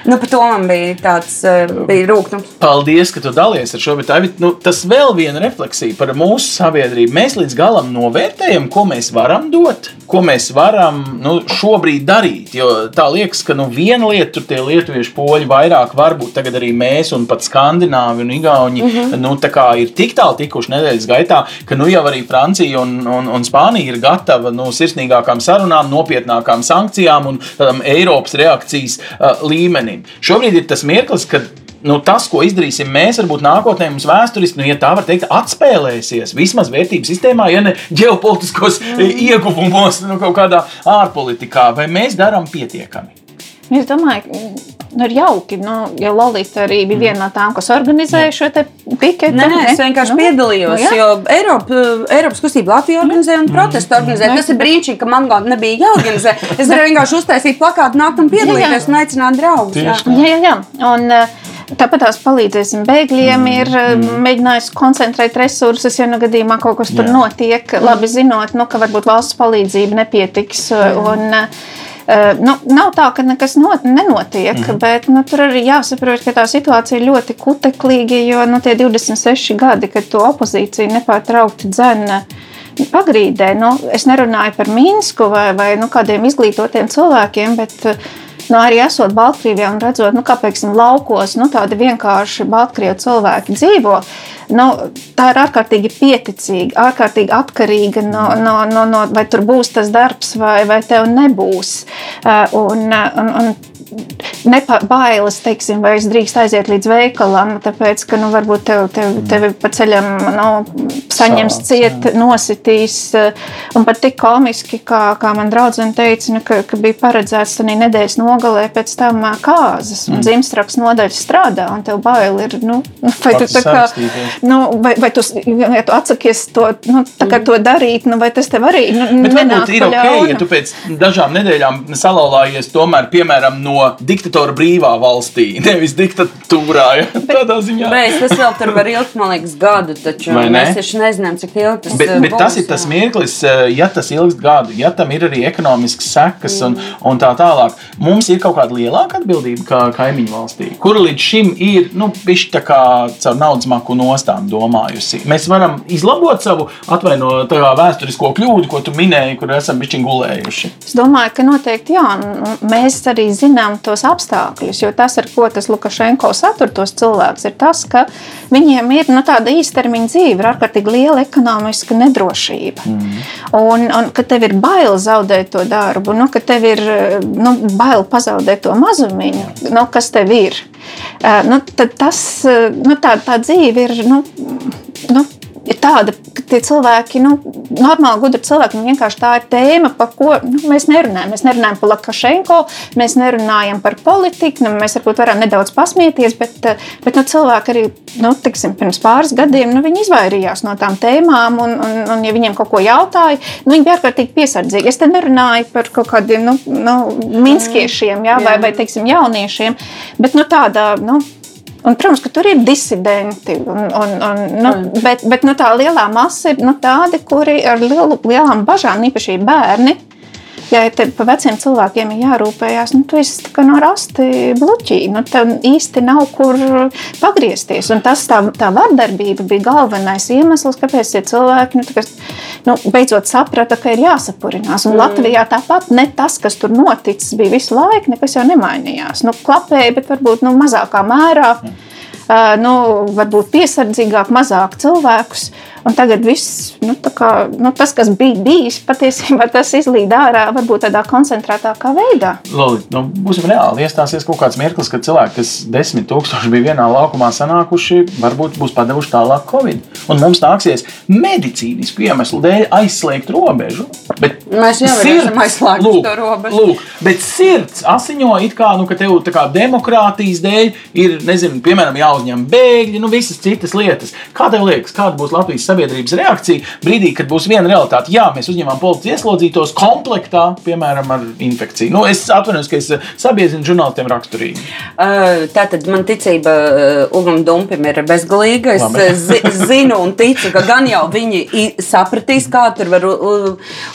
nu, par to man bija tāds eh, bija rūkums. Paldies, ka tu dalies ar šo. Bet, Aivit, nu, tas vēl viena refleksija par mūsu sabiedrību. Mēs līdz galam novērtējam, ko mēs varam dot, ko mēs varam nu, šobrīd darīt. Jo tā liekas, ka nu, viena lieta, tur tie lietuvieši, poļi vairāk, varbūt tagad arī mēs, un pat skandināvi un igauni mm -hmm. nu, ir tik tālu tikuši nedēļas gaitā, ka nu jau arī Francija un, un, un Spānija ir gatava nu, sirsnīgākām sarunām, nopietnākām sankcijām un tādam Eiropas reakcijas uh, līmenim. Šobrīd ir tas mirklis, kad nu, tas, ko izdarīsim mēs, varbūt nākotnē mums vēsturiski, nu, ja tā var teikt, atspēlēsies vismaz vērtību sistēmā, ja ne ģeopolitiskos mm. ieguvumos, nu, kaut kādā ārpolitikā, vai mēs darām pietiekami. Es domāju, nu, ir jauki, nu, ja Lorita arī bija viena no tām, kas organizēja šo piketu. Nē, es vienkārši nu, piedalījos. nu, jā. jo Eiropa, Eiropas kustība Latvijā organizēja un protestu organizēja. Tas ir brīnišķīgi, ka man gan nebija jāorganizē. Es varēju vienkārši uztaisīt plakātu, nākt un piedalīties un aicināt draugus. jā. Jā, jā, jā. Un, eh, Tāpat tās palīdzēsim bēgļiem, ir mm. mēģinājis koncentrēt resursus, ja nu gadījumā kaut kas tur Jā. notiek, labi zinot, nu, ka varbūt valsts palīdzība nepietiks. Un, eh, nu, nav tā, ka nekas not, nenotiek, mm. bet nu, tur arī jāsaprot, ka tā situācija ir ļoti kuteklīga, jo nu, tie 26 gadi, kad to opozīcija nepārtraukti dzēna pagrīdē. Nu, es nerunāju par Minsku vai, vai nu, kādiem izglītotiem cilvēkiem, bet nu, arī esot Baltkrievijā un redzot, nu, kā piemēram laukos, nu, tādi vienkārši Baltkrievu cilvēki dzīvo. Nu, tā ir ārkārtīgi pieticīga, ārkārtīgi atkarīga no, no, no, no vai tur būs tas darbs, vai, vai tev nebūs. Uh, un, uh, un, un Nepabailes, teiksim, vai es drīkst aiziet līdz veikalam, tāpēc, ka nu, varbūt tev, tev, tevi pa ceļam nu, saņems Sāc, ciet, nositīs. eh, Un pat tik komiski, kā, kā man draudzene teica, nu, ka, ka bija paredzēts tādā nedēļas nogalē pēc tam ā, kāzas. Un dzimstraks nodaļa strādā, un tev bail ir, nu, vai tu Pats tā kā, nu, vai, vai tu, ja tu atsakies to, nu, tā kā to darīt, nu, vai tas tev arī nu, Bet nenāk varbūt ir ok, ja tu pēc dažām nedēļām salauzājies tomēr, piemēram, no diktatora brīvā valstī, nevis diktatūrā. Ja? Tādā ziņā. Bet tas vēl tur var ilgt, man liekas, gadu. Taču Vai ne? mēs taču nezinām, cik ilgi tas Bet, eh, bet tas būs, ir tas mirklis, eh, ja tas ilgst gadu, ja tam ir arī ekonomisks sekas un, un tā tālāk. Mums ir kaut kāda lielāka atbildība kā kaimiņu valstī, kura līdz šim ir nu, bijusi tā kā caur naudas maku nostām domājusi. Mēs varam izlabot savu atvaino tā kā vēsturisko kļūdu, ko tu minēji, kur esam bijuši gulējuši. Es domāju, ka noteikti jā, mēs arī zinām tos apstākļus, jo tas, ar ko tas Lukašenko satur tos cilvēkus, ir tas, ka viņiem ir nu, tāda īstermiņa dzīve, ir ārkārtīgi liela ekonomiska nedrošība. Mm. Un, un ka tev ir bail zaudēt to darbu, nu, ka tev ir nu, bail pazaudēt to mazumiņu, nu, kas tev ir. Uh, nu, tas, uh, nu, tā, tā dzīve ir. Nu, nu, ir tāda, ka tie cilvēki, nu, normāli gudri cilvēki, nu, vienkārši tā ir tēma, par ko nu, mēs nerunājam. Mēs nerunājam par Lukašenko, mēs nerunājam par politiku, nu, mēs varbūt varam nedaudz pasmieties, bet, bet nu, cilvēki arī, nu, tiksim, pirms pāris gadiem, nu, viņi izvairījās no tām tēmām, un, un, un ja viņiem kaut ko jautāja, nu, viņi bija ārkārtīgi piesardzīgi. Es te nerunāju par kaut kādiem, nu, nu minskiešiem, jā, vai, vai, teiksim, jauniešiem, bet, nu, tādā, nu, Un, protams, ka tur ir disidenti, un, un, un, nu, bet, bet nu, tā lielā masa ir nu, tādi, kuri ar lielu, lielām bažām, īpaši bērni, ja te par veciem cilvēkiem ir jārūpējas, nu, tu esi no rasti bluķī. Nu, tev īsti nav kur pagriezties. Un tas tā, tā vardarbība bija galvenais iemesls, kāpēc tie cilvēki nu, kas, nu, beidzot saprata, ka ir jāsapurinās. Un mm. Latvijā tāpat ne tas, kas tur noticis, bija visu laiku, nekas jau nemainījās. Nu, klapēja, bet varbūt nu, mazākā mērā. Mm. Uh, nu, varbūt piesardzīgāk, mazāk cilvēkus. Uh, Un tagad viss, nu, kā, nu, tas, kas bija bijis, patiesībā tas izlīd ārā, varbūt tādā koncentrētākā veidā. Lūdzu, nu, būsim reāli. Iestāsies kaut kāds mirklis, kad cilvēki, kas desmit tūkstoši bija vienā laukumā sanākuši, varbūt būs padevuši tālāk Covid. Un mums nāksies medicīnisku iemeslu dēļ aizslēgt robežu. Bet Mēs jau sirds, esam aizslēguši lūk, to robežu. Lūk, bet sirds asiņo it kā, nu, ka tev tā kā demokrātijas dēļ ir, nezinu, piemēram, jāuzņem bēgļi, nu, visas citas lietas. Kā tev liekas, kāda būs Latvijas sabiedrības reakcija brīdī, kad būs viena realitāte. Jā, mēs uzņemam policijas ieslodzītos komplektā, piemēram, ar infekciju. Nu, es atvainojos, ka es sabiezinu žurnālistiem raksturīgi. Uh, tātad man ticība uh, Ugam Dumpim ir bezgalīga. Es zi, zinu un ticu, ka gan jau viņi sapratīs, kā tur var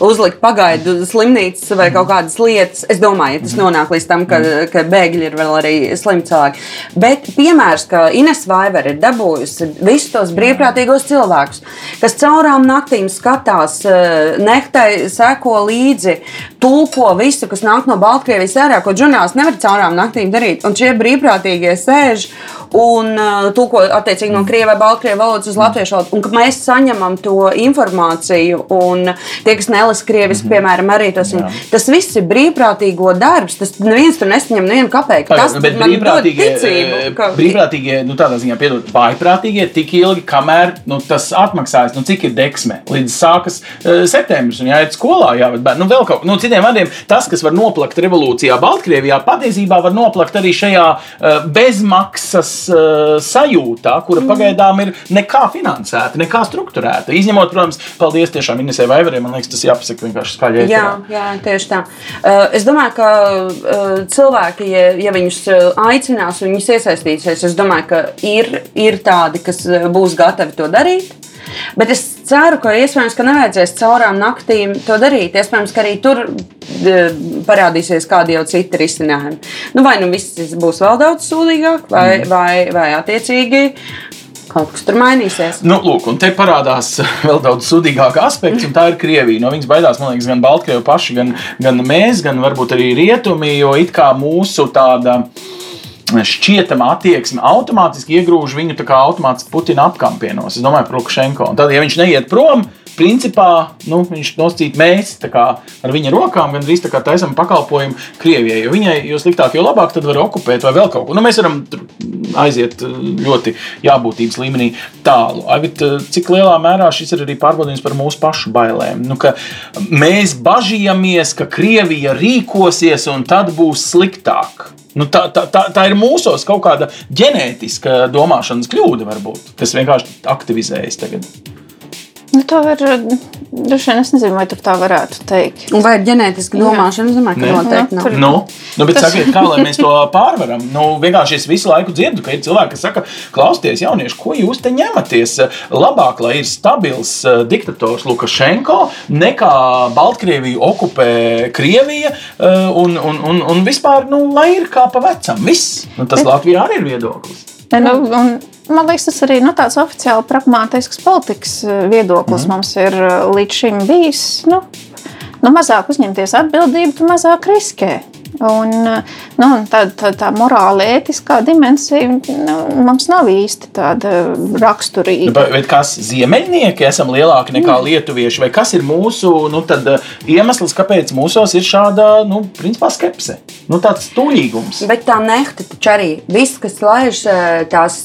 uzlikt pagaidu slimnīcas vai kaut kādas lietas. Es domāju, ja tas nonāk līdz tam, ka, ka bēgļi ir vēl arī slimi cilvēki. Bet piemērs, ka Ines Vaiver ir dabūjusi visus tos brīvprātīgos cilvēkus, kas caurām naktīm skatās, eh, nektai seko līdzi, tulko visu, kas nāk no Baltkrievijas ārā, ko žurnālisti nevar caurām naktīm darīt. Un šie brīvprātīgie sēž un uh, tulko attiecīgi no krievu vai baltkrievu valodas uz latviešu valodu. Un ka mēs saņemam to informāciju, un tie, kas nelasa krievis, mm -hmm. piemēram, arī tas, un, tas viss ir brīvprātīgo darbs. Tas neviens tur nesaņem nevienu kapeiku. Tas nu, man dod ticību. Ka... Brīvprātīgie, nu tādā ziņā, piedod, vājprātīgie tik ilgi, kamēr nu, tas atmaksājas, nu cik ir deksme, līdz sākas uh, septembris un jāiet skolā, jāved bērni. Nu, vēl kaut, nu, citiem vārdiem, tas, kas var noplakt revolūcijā Baltkrievijā, patiesībā var noplakt arī šajā uh, bezmaksas uh, sajūtā, kura mm. pagaidām ir nekā finansēta, nekā strukturēta. Izņemot, protams, paldies tiešām Inesē Vaivariem. Man liekas, tas jāpasaka vienkārši skaļi. Jā, jā, tieši tā. Uh, es domāju, ka uh, cilvēki, ja, ja viņus aicinās, viņus iesaistīsies, es domāju, ka ir, ir tādi, kas būs gatavi to darīt. Bet es ceru, ka iespējams, ka nevajadzēs caurām naktīm to darīt. Iespējams, ka arī tur parādīsies kādi jau citi risinājumi. Nu, vai nu viss būs vēl daudz sūdīgāk, vai, mm. vai, vai attiecīgi kaut kas tur mainīsies. Nu, lūk, un te parādās vēl daudz sudīgāka aspekts, un tā ir Krievija. No viņas baidās, man liekas, gan Baltkrievi paši, gan, gan mēs, gan varbūt arī Rietumi, jo it kā mūsu tāda šķietama attieksme automātiski iegrūž viņu tā kā automātiski Putina apkampienos. Es domāju Lukašenko. Tad, ja viņš neiet prom, principā nu, viņš nosacīt mēs kā, ar viņa rokām, gan drīz tā kā taisam pakalpojumu Krievijai. Jo viņai, jo sliktāk, jo labāk, tad var okupēt vai vēl kaut ko. Nu, mēs varam aiziet ļoti jābūtības līmenī tālu. Agit, cik lielā mērā šis ir arī pārbaudījums par mūsu pašu bailēm? Nu, mēs bažījamies, ka Krievija rīkosies un tad būs sliktāk. Nu, tā, tā, tā, tā ir mūsos kaut kāda ģenētiska domāšanas kļūda, varbūt, kas vienkārši aktivizējas tagad. Nu, to var droši vien es nezinu, vai tā varētu teikt. Un vai ir ģenētiski domāšana? Es domāju, ka noteikti nav. Nu, nu, bet tas... sakiet, kā lai mēs to pārvaram? Nu, vienkārši es visu laiku dzirdu, ka ir cilvēki, kas saka, klausieties, jaunieši, ko jūs te ņematies? Labāk, lai ir stabils uh, diktators Lukašenko, nekā Baltkrieviju okupē Krievija uh, un, un, un, un vispār, nu, lai ir kā pa vecam. Viss. Nu, tas bet... Latvijā arī ir viedoklis. Nu, un, man liekas, tas arī nu, tāds oficiāli pragmātisks politikas eh, viedoklis mm. mums ir eh, līdz šim bijis. Nu, nu, mazāk uzņemties atbildību, tu mazāk riskē. Un, eh, Nu, tā, tā, tā morāla, ētiskā dimensija nu, mums nav īsti tāda raksturīga. Bet, bet kas ziemeļnieki esam lielāki nekā mm. lietuvieši, vai kas ir mūsu nu, tad, iemesls, kāpēc mūsos ir šāda nu, principā, skepse? Nu, tāds tuļīgums. Bet tā nehta taču arī viss, kas laiž tās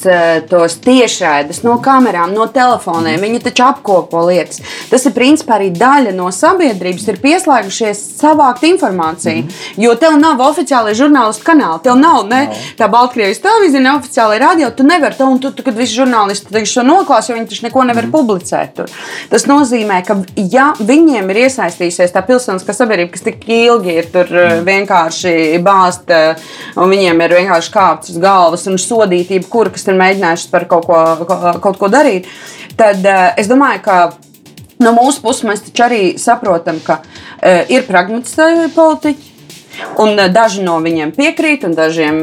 tos tiešraides no kamerām, no telefoniem, mm. viņi taču apkopo lietas. Tas ir principā arī daļa no sabiedrības, ir pieslēgušies savākt informāciju. Mm. Jo tev nav oficiāli žurnālistu kanāli, tev nav ne no. tā Baltkrievijas televīzija, ne oficiāli radio. Tu nevari to, un tu, tu kad visi žurnālisti to noklās, jo viņi taču neko nevar mm. publicēt. Tur. Tas nozīmē, ka ja viņiem ir iesaistījusies tā pilsoniskā sabiedrība, kas tik ilgi ir tur mm. vienkārši bāzta, un viņiem ir vienkārši kāpts uz galvas un sodītība, kura kas ir mēģinājuši par kaut ko, kaut ko darīt, tad uh, es domāju, ka no mūsu puses mēs taču arī saprotam, ka uh, ir pragmatiski politiķi. Un uh, daži no viņiem piekrīt, un dažiem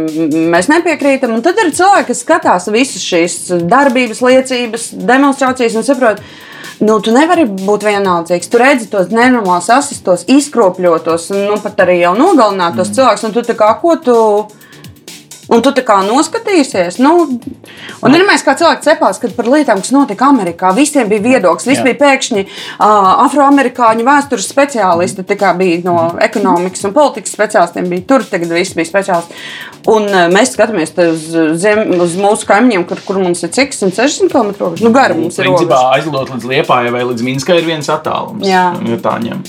mēs nepiekrītam. Un tad ir cilvēki, kas skatās visas šīs darbības, liecības, demonstrācijas un saprot, nu, tu nevari būt vienaldzīgs. Tu redzi tos nenormālus, asistos, izkropļotos, un nu, pat arī jau nogalinātos mm. cilvēkus. Un tu tā kā ko tu Un tu tā kā noskatīsies. Nu, un ir mēs kā cilvēki cepās, kad par lietām, kas notika Amerikā, visiem bija viedoklis. Visi bija pēkšņi uh, afroamerikāņu vēstures speciālisti. Tā kā bija no ekonomikas un politikas speciālistiem, bija tur tagad viss bija speciālisti. Un uh, mēs skatāmies uz, zem, uz mūsu kaimiņiem, kur, kur mums ir cik 160 km. Nu, gara mums ir. Principā aizlidot līdz Liepājai vai līdz Minskai ir viens attālums. Jā. Ja tā ņem.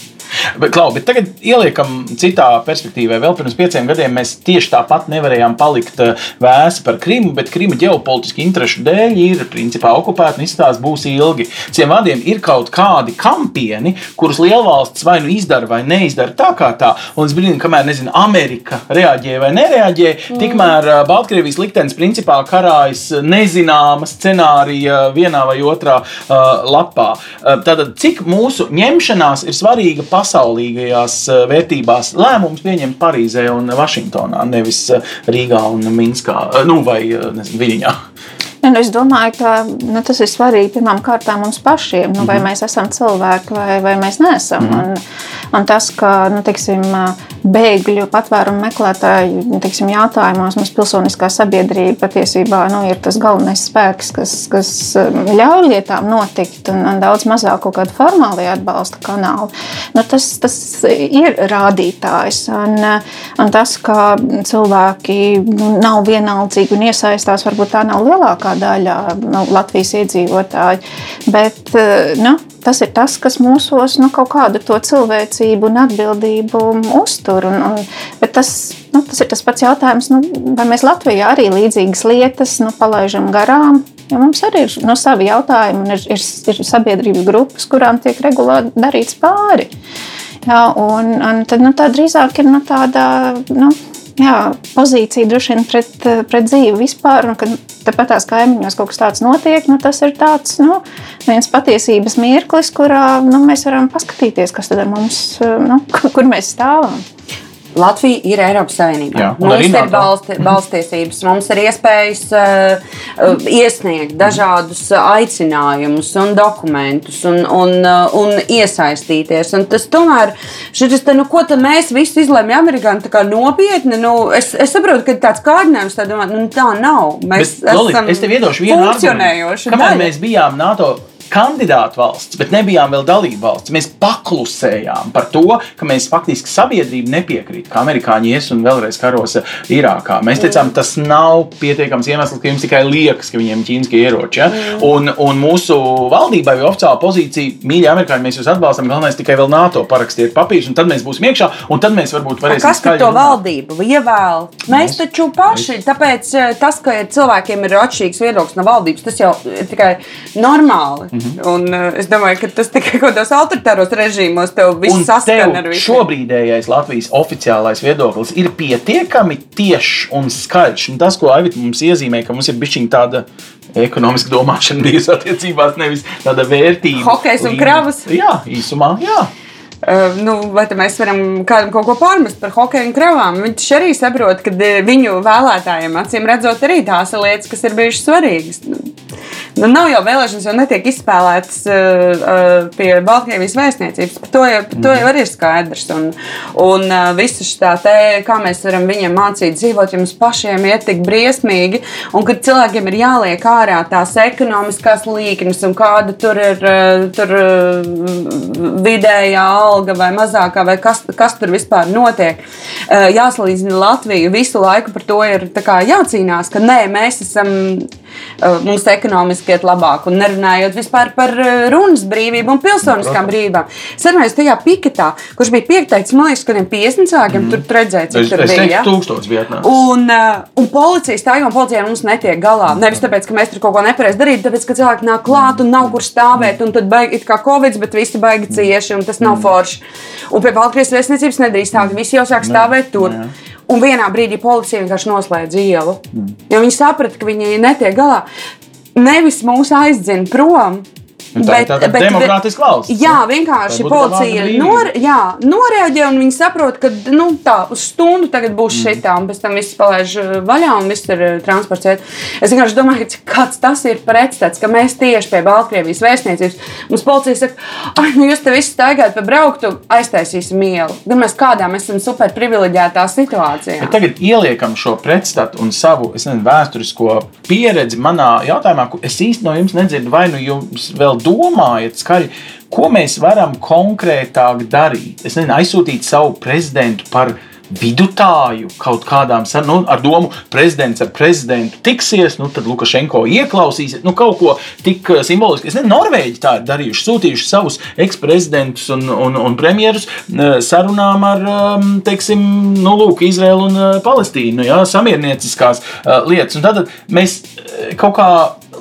Bet, Klau, bet tagad ieliekam citā perspektīvā. Vēl pirms pieciem gadiem mēs tieši tāpat nevarējām palikt eh, vēsi par Krimu, bet Krima ģeopolitiski interešu dēļ ir principā okupēta un izstāsta būs ilgi. Ciem vārdiem ir kaut kādi kampieni, kurus lielvalsts vai nu izdara vai neizdara tā kā tā. Un līdz brīdim, kamēr nezinu, Amerika reaģē vai nereaģē, mm. tikmēr eh, Baltkrievijas liktenis principā karājas nezināma scenārija vienā vai otrā uh, lapā. Uh, tātad, cik mūsu ņemšanās ir svarīga pasaulīgajās eh, vērtībās lēmumus pieņemt Parīzē un Vašingtonā, nevis eh, Rīgā un Minskā eh, nu, vai nezinu, Viļņā. Ja, nu, es domāju, ka nu, tas ir svarīgi pirmām kārtām mums pašiem. Nu, vai mm -hmm. mēs esam cilvēki vai, vai mēs neesam. Mm -hmm. un, un tas, ka nu, teiksim, bēgļu patvērumu meklētāju nu, teiksim, jautājumos mums pilsoniskā sabiedrība patiesībā nu, ir tas galvenais spēks, kas, kas ļauj lietām notikt, un, un daudz mazāk kaut kāda formāla atbalsta kanāla. Nu, tas, tas ir rādītājs. Un, un tas, ka cilvēki nav vienaldzīgi un iesaistās, varbūt tā nav lielākā daļa nu, Latvijas iedzīvotāju. Bet eh, nu, tas ir tas, kas mūsos nu, kaut kādu to cilvēcību un atbildību uztur. Un, un, bet tas, nu, tas ir tas pats jautājums, nu, vai mēs Latvijā arī līdzīgas lietas nu, palaidām garām. Ja mums arī ir nu, savi jautājumi, un ir, ir, ir sabiedrības grupas, kurām tiek regulāri darīts pāri. Jā, un, un tad, nu, tā drīzāk ir nu, tāda. Nu, jā, pozīcija droši vien pret, pret dzīvi vispār. Un, kad tepat tās kaimiņos kaut kas tāds notiek, nu, tas ir tāds nu, viens patiesības mirklis, kurā nu, mēs varam paskatīties, kas tad ar mums, nu, kur mēs stāvam. Latvija ir Eiropas Savienībā. Jā, mums ir balsti, balstiesības, mums ir iespējas uh, iesniegt dažādus aicinājumus un dokumentus un, un, uh, un iesaistīties. Un tas tomēr, šis, te, nu, ko mēs visi izlēmjam amerikāņi, tā kā nopietni, nu, es, es saprotu, ka tāds kārdinājums tā, domā, nu, tā nav. Mēs Bet, Loli, esam es tev iedošu vienu argumentu. Kamēr mēs bijām NATO kandidātu valsts, bet nebijām vēl dalību valsts. Mēs paklusējām par to, ka mēs faktiski sabiedrība nepiekrīt, ka amerikāņi ies un vēlreiz karos Irākā. Mēs teicām, tas nav pietiekams iemesls, ka jums tikai liekas, ka viņiem ir ķīniskie ieroči. Ja? Mm. Un, un mūsu valdībai bija oficiāla pozīcija, mīļie amerikāņi, mēs jūs atbalstam, galvenais tikai vēl NATO parakstiet papīrus, un tad mēs būsim iekšā, un tad mēs varbūt varēsim. Kas par to runāt. valdību ievēl? Mēs, mēs taču paši, mēs. tāpēc eh, tas, ka cilvēkiem ir atšķirīgs viedoklis no valdības, tas jau ir tikai normāli. Mm. -hmm. Un, uh, es domāju, ka tas tikai kādos autoritāros režīmos tev viss saskan ar visu. Šobrīdējais Latvijas oficiālais viedoklis ir pietiekami tiešs un skaļš. Un tas, ko Aivita mums iezīmē, ka mums ir bišķiņa tāda ekonomiska domāšana bijusi attiecībās, nevis tāda vērtība. Hokejs un kravas. Jā, īsumā, jā. Nu, vai mēs varam kādam kaut ko pārmest par hokeju un kravām? Viņš arī saprot, ka viņu vēlētājiem acīm redzot, arī tās lietas, kas ir bijušas svarīgas. Nu, nav jau vēlēšanas, jau netiek izspēlētas uh, pie Baltkrievijas vēstniecības. Par to, jau, par to jau ir skaidrs. Un, un uh, visu šo te, kā mēs varam viņiem mācīt dzīvot, ja mums pašiem iet tik briesmīgi, un kad cilvēkiem ir jāliek ārā tās ekonomiskās līknes, un kāda tur ir uh, tur, uh, vidējā alga vai mazākā, vai kas, kas tur vispār notiek. Uh, jāsalīdzina Latviju visu laiku par to ir jācīnās, ka nē, mēs esam mums ekonomiski iet labāk. Un nerunājot vispār par uh, runas brīvību un pilsoniskām brīvībām. Atceros, tajā piketā, kurš bija piektais, man liekas, ka 50 cilvēkiem mm. tur redzēja, cik es, tur es bija. Ja? Tūkstots vietnā. Un, uh, un policija stāv un policija mums netiek galā. Nevis tāpēc, ka mēs tur kaut ko nepareizi darītu, tāpēc, ka cilvēki nāk klāt un nav kur stāvēt. Un tad baigi, kā Covid, bet visi baigi cieši un tas nav forši. Un pie Baltkrievijas vēstniecības nedrīkst tā, ka visi jau sāk stāvēt tur. Jā. Un vienā brīdī policija vienkārši noslēdz ielu. Mm. Jo viņi saprata, ka viņi netiek galā. Nevis mūs aizdzen prom, Nu, tā, bet, ir demokrātiska valsts. Jā, vienkārši policija nor, jā, noreaģē un viņi saprot, ka nu, tā uz stundu tagad būs mm. šitā, un pēc tam viss palaiž uh, vaļā un viss ir uh, transports. Es vienkārši domāju, kāds tas ir pretstats, ka mēs tieši pie Baltkrievijas vēstniecības mums policija saka, ah, nu jūs te visi staigājat pa brauktu, aiztaisīsim ielu. Gan mēs kādā mēs esam super privileģētā situācijā. Bet tagad ieliekam šo pretstatu un savu nezinu, vēsturisko pieredzi manā jautājumā, ko es īsti no jums nedzirdu, vai nu jums vēl domājat skaļi, ko mēs varam konkrētāk darīt. Es nezinu, aizsūtīt savu prezidentu par vidutāju kaut kādām sarunām, nu, ar domu, prezidents ar prezidentu tiksies, nu, tad Lukašenko ieklausīsies, nu, kaut ko tik eh, simbolisku. Es nezinu, Norvēģi tā ir darījuši, sūtījuši savus eksprezidentus un, un, un premjerus eh, sarunām ar, ehm, teiksim, nu, lūk, Izraelu un eh, Palestīnu, jā, samiernieciskās lietas. Un tad mēs kaut kā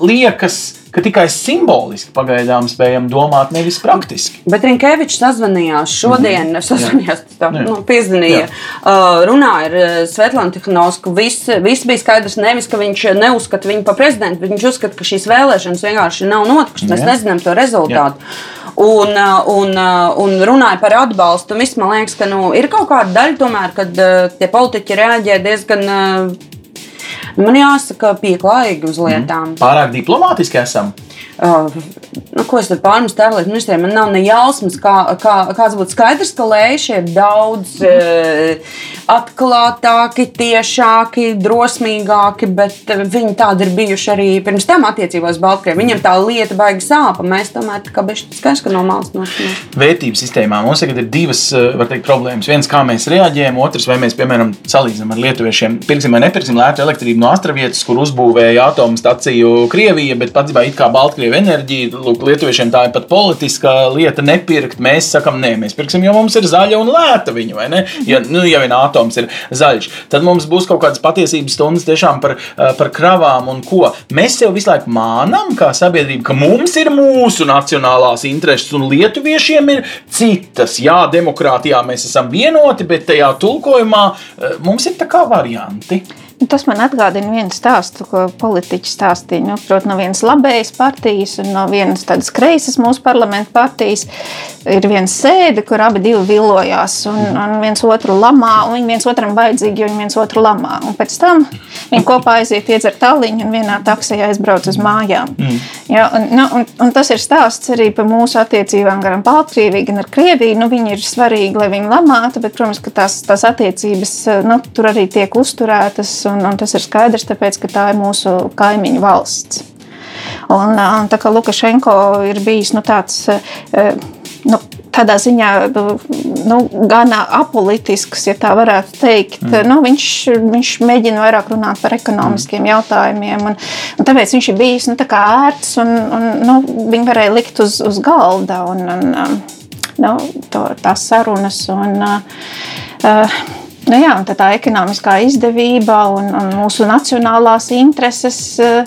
liekas, ka tikai simboliski pagaidām spējam domāt, nevis praktiski. Bet Rinkevičs sazvanījās šodien, mm -hmm. sazvanījās, tā, nu, piezvanīja, uh, runāja ar uh, Svetlānu Tihnovsku. Viss, viss bija skaidrs, nevis, ka viņš neuzskata viņu par prezidentu, bet viņš uzskata, ka šīs vēlēšanas vienkārši nav notikušas. Mēs nezinām to rezultātu. Jā. Un, uh, un, uh, un runāja par atbalstu. Viss, man liekas, ka nu, ir kaut kāda daļa, tomēr, kad uh, tie politiķi reaģē diezgan Man jāsaka, pieklājīgi uz lietām. Mm. Pārāk diplomātiski esam. Uh, nu, ko es tad pārmetu tērlietu ministriem? Man nav ne jausmas, kā, kā, kāds būtu skaidrs, ka lēši ir daudz uh, atklātāki, tiešāki, drosmīgāki, bet viņi tādi ir bijuši arī pirms tam attiecībās Baltkrievijā. Viņam tā lieta baigi sāpa. Mēs tomēr kā bišķi skaidrs, ka no malas noskaņot. Vērtības sistēmā mums tagad ir divas teikt, problēmas. Viens, kā mēs reaģējam, otrs, vai mēs, piemēram, salīdzinām ar lietuviešiem, pirksim vai nepirksim lētu elektrību no Astravietas, kur uzbūvēja atomu staciju Krievija, bet patiesībā it kā Baltkrievija enerģija. Lūk, Lietuviešiem tā ir pat politiska lieta nepirkt. Mēs sakām, nē, mēs pirksim, jo mums ir zaļa un lēta viņa, vai ne? Ja, nu, ja vien atoms ir zaļš, tad mums būs kaut kādas patiesības stundas tiešām par, eh, par kravām un ko. Mēs sev visu laiku mānām, kā sabiedrība, ka mums ir mūsu nacionālās intereses un lietuviešiem ir citas. Jā, demokrātijā mēs esam vienoti, bet tajā tulkojumā eh, mums ir tā kā varianti. Nu, tas man atgādina vienu stāstu, ko politiķi stāstīja. Nu, Protams, no vienas labējas partijas un no vienas tādas kreisas mūsu parlamenta partijas ir viena sēde, kur abi vilojās un, un viens otru lamā. Viņi viens otram vajadzīgi, jo viņi viens otru lamā. Un pēc tam viņi kopā aiziet iedzert tāliņu un vienā taksijā aizbrauc uz mājām. Mm. Ja, un, nu, un, un tas ir stāsts arī par mūsu attiecībām gan ar Baltkrieviju, gan ar Krieviju. Nu, viņi ir svarīgi, lai viņi lamātu, bet, protams, ka tās, tās attiecības nu, tur arī tiek uzturētas un, un tas ir skaidrs, tāpēc, ka tā ir mūsu kaimiņu valsts. Un, un tā kā Lukašenko ir bijis nu, tāds. Nu, tādā ziņā nu, gan apolitisks, ja tā varētu teikt. Mm. Nu, viņš, viņš mēģina vairāk runāt par ekonomiskiem mm. jautājumiem, un, un tāpēc viņš ir bijis nu, ērts un, un nu, viņu varēja likt uz, uz galda un, un nu, to, tās sarunas. Un, uh, Nu jā, tā ekonomiskā izdevība un, un mūsu nacionālās intereses. Eh,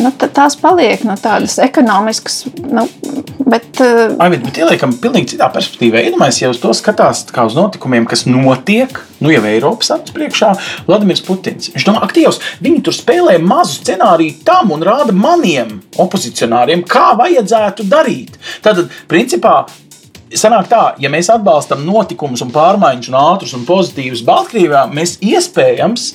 nu, tās paliek no tādas ekonomiskas, nu, bet. Eh, Aivit, bet ieliekam pilnīgi citā perspektīvā. Iedomājieties, ja uz to skatās kā uz notikumiem, kas notiek, nu jau Eiropas acis priekšā, Vladimirs Putins. Viņš domā, aktīvs, viņi tur spēlē mazu scenāriju tam un rāda maniem opozicionāriem, kā vajadzētu darīt. Tad, principā, sanāk tā, ja mēs atbalstam notikumus un pārmaiņas un ātrus un pozitīvus Baltkrievijā, mēs iespējams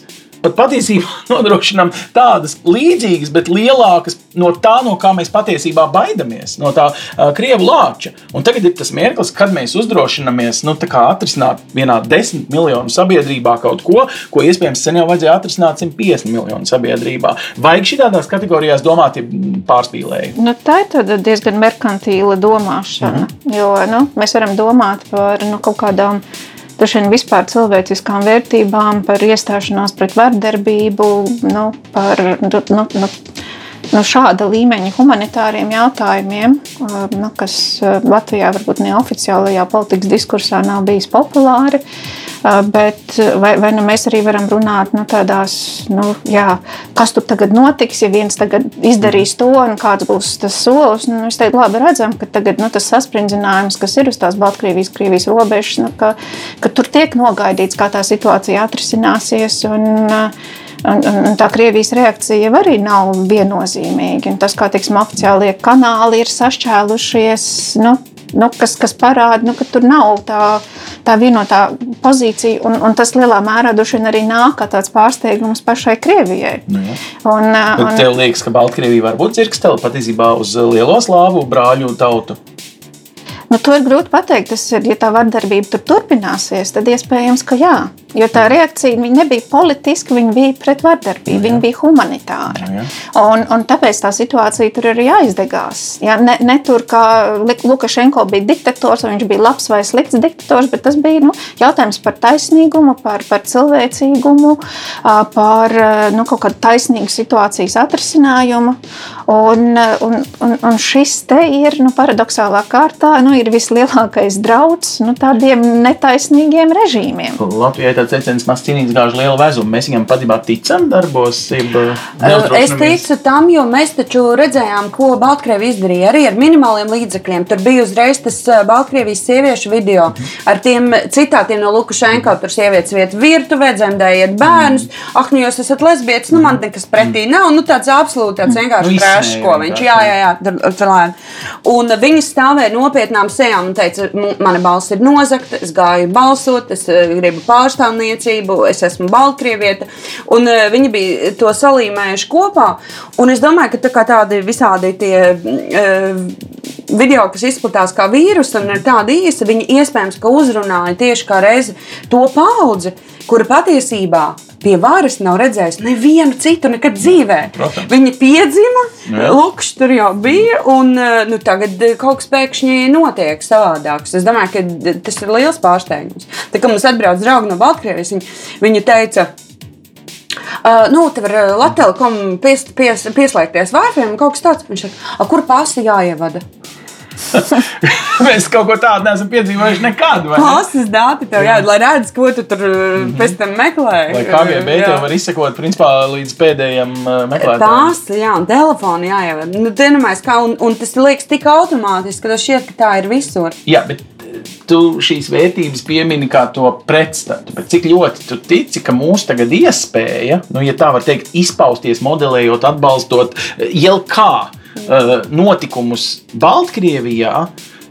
pat patiesībā nodrošinām tādas līdzīgas, bet lielākas no tā, no kā mēs patiesībā baidamies, no tā uh, krievu lāča. Un tagad ir tas mirklis, kad mēs uzdrošināmies nu, atrisināt vienā desmit miljonu sabiedrībā kaut ko, ko iespējams sen jau vajadzēja atrisināt 150 miljonu sabiedrībā. Vajag šādās kategorijās domāt, ja pārspīlēji. Nu, tā ir diezgan merkantīla domāšana. Mm -hmm. Jo nu, mēs varam domāt par nu, kaut kādām droši vien vispār cilvēciskām vērtībām, par iestāšanās pret vardarbību, nu, par nu, nu, nu, šāda līmeņa humanitāriem jautājumiem, nu, kas Latvijā varbūt neoficiālajā politikas diskursā nav bijis populāri. Bet vai, vai nu mēs arī varam runāt nu, tādās, nu, jā, kas tur tagad notiks, ja viens tagad izdarīs to, un kāds būs tas solis. Nu, mēs teikt, labi redzam, ka tagad, nu, tas saspringzinājums, kas ir uz tās Baltkrievijas, Krievijas robežas, nu, ka, ka tur tiek nogaidīts, kā tā situācija atrisināsies. Un, Un, un, un tā Krievijas reakcija arī nav viennozīmīga. Un tas, kā teiksim, oficiālie kanāli ir sašķēlušies, nu, nu, kas, kas parāda, nu, ka tur nav tā, tā vienotā pozīcija. Un, un tas lielā mērā arī nāk kā tāds pārsteigums pašai Krievijai. Nu, ja. un, un, tev liekas, ka Baltkrievija var būt dzirkstele patiesībā uz lielo slāvu brāļu tautu. Nu, to ir grūti pateikt. Tas ir, ja tā vardarbība tur turpināsies, tad iespējams, ka jā. Jo tā reakcija nebija politiska, viņa bija pret vardarbību, jā. viņa bija humanitāra. Jā. Un, un tāpēc tā situācija tur arī aizdegās. Jā, ne, ne tur, kā Lukašenko bija diktators, vai viņš bija labs vai slikts diktators, bet tas bija nu, jautājums par taisnīgumu, par, par cilvēcīgumu, par nu, kaut kādu taisnīgu situācijas atrisinājumu. Un, un, un, un šis te ir nu, paradoxālā kārtā nu, ir vislielākais drauds nu, tādiem netaisnīgiem režīmiem. Latvijai tāds teiciens, maz cīnīts gāž lielu vezumu. Mēs viņam patiesībā ticam darbos. Es ticu tam, jo mēs taču redzējām, ko Baltkrievi izdarīja arī ar minimāliem līdzekļiem. Tur bija uzreiz tas Baltkrievijas sieviešu video ar tiem citātiem no Lukašenko. Tur sievietes vieta virtuvē, dzemdējiet bērnus. Ak, nu jūs esat lesbietes, nu man nekas pretī nav. Nu tāds absolūti tāds vienkārši nu, trešs, ko viņš, jā, jā, jā, tur, tur, un viņi stāvēja nopietnām sejām un teica, mana balss ir nozagta, es gāju balsot, es gribu pārstāvēt pašnāvniecību, es esmu Baltkrievieta. Un uh, viņi bija to salīmējuši kopā. Un es domāju, ka tā tādi visādi tie uh, video, kas izplatās kā vīrusu un ir tādi īsi, viņi iespējams uzrunāja tieši kā reizi to paudzi, kura patiesībā pie varas nav redzējis nevienu citu nekad dzīvē. Protams. Viņi piedzima, Lukšs tur jau bija, un nu, tagad kaut kas pēkšņi notiek savādāks. Es domāju, ka tas ir liels pārsteigums. Tā kā mums atbrauc draugi no Baltkrievijas, viņi, viņi teica, Uh, nu, te var Latvijas pies, pies, pieslēgties Wi-Fi un kaut kas tāds. Viņš saka, kur pasi jāievada? Mēs kaut ko tādu neesam piedzīvojuši nekad. Pasas dati tev jādara, lai redzētu, ko tu tur mm -hmm. pēc tam meklē. Lai KGB tev var izsekot principā līdz pēdējiem uh, meklētājiem. Tās, jā, un telefoni jāievada. Nu, dienamais, kā, un, un tas liekas tik automātiski, ka tas šķiet, ka tā ir visur. Jā, bet tu šīs vērtības piemini kā to pretstatu. Bet cik ļoti tu tici, ka mūsu tagad iespēja, nu, ja tā var teikt, izpausties, modelējot, atbalstot jau kā notikumus Baltkrievijā,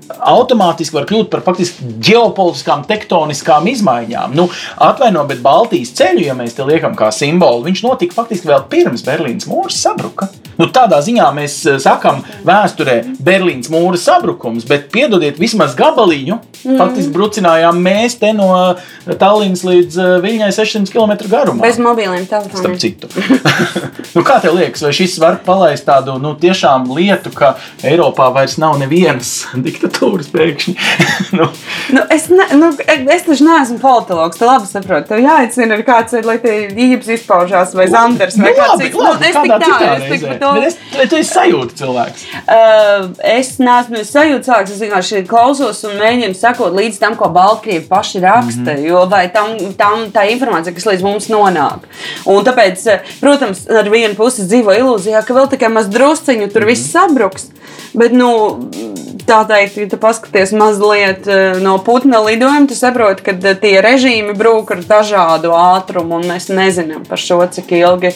automātiski var kļūt par faktiski ģeopolitiskām, tektoniskām izmaiņām. Nu, atvaino, bet Baltijas ceļu, ja mēs te liekam kā simbolu, viņš notika faktiski vēl pirms Berlīnas mūra sabruka. Nu, tādā ziņā mēs eh, sakām, vēsturē Berlīnas mūra sabrukums, bet piedodiet, vismaz gabaliņu mm. faktiski brucinājām mēs te no Tallinas līdz eh, Viņai 600 km garumā. Bez mobiliem telefoniem. Starp citu. nu, kā tev liekas, vai šis var palaist tādu nu, tiešām lietu, ka Eiropā vairs nav nevienas diktatūras pēkšņi? nu. Nu, es, ne, nu, es taču neesmu politologs, tu labi saproti. Tev jāicina, kāds ir, lai tie īpaši izpaužās, vai Zanders, vai nu, kāds cits. Nu, es tik tā, es tik par to es, tu esi sajūta cilvēks. Uh, es neesmu sajūta cilvēks. Es vienkārši klausos un mēģinu sekot līdz tam, ko Baltkrievi paši raksta. Mm -hmm. Jo vai tam, tam tā informācija, kas līdz mums nonāk. Un tāpēc, uh, protams, ar vienu pusi dzīvo ilūzijā, ka vēl tikai maz drusciņu tur mm -hmm. viss sabruks. Bet, nu, tā teikt, ja tu paskaties mazliet uh, no Putina lidojuma, tu saproti, ka uh, tie režīmi brūk ar dažādu ātrumu, un mēs nezinām par šo, cik ilgi,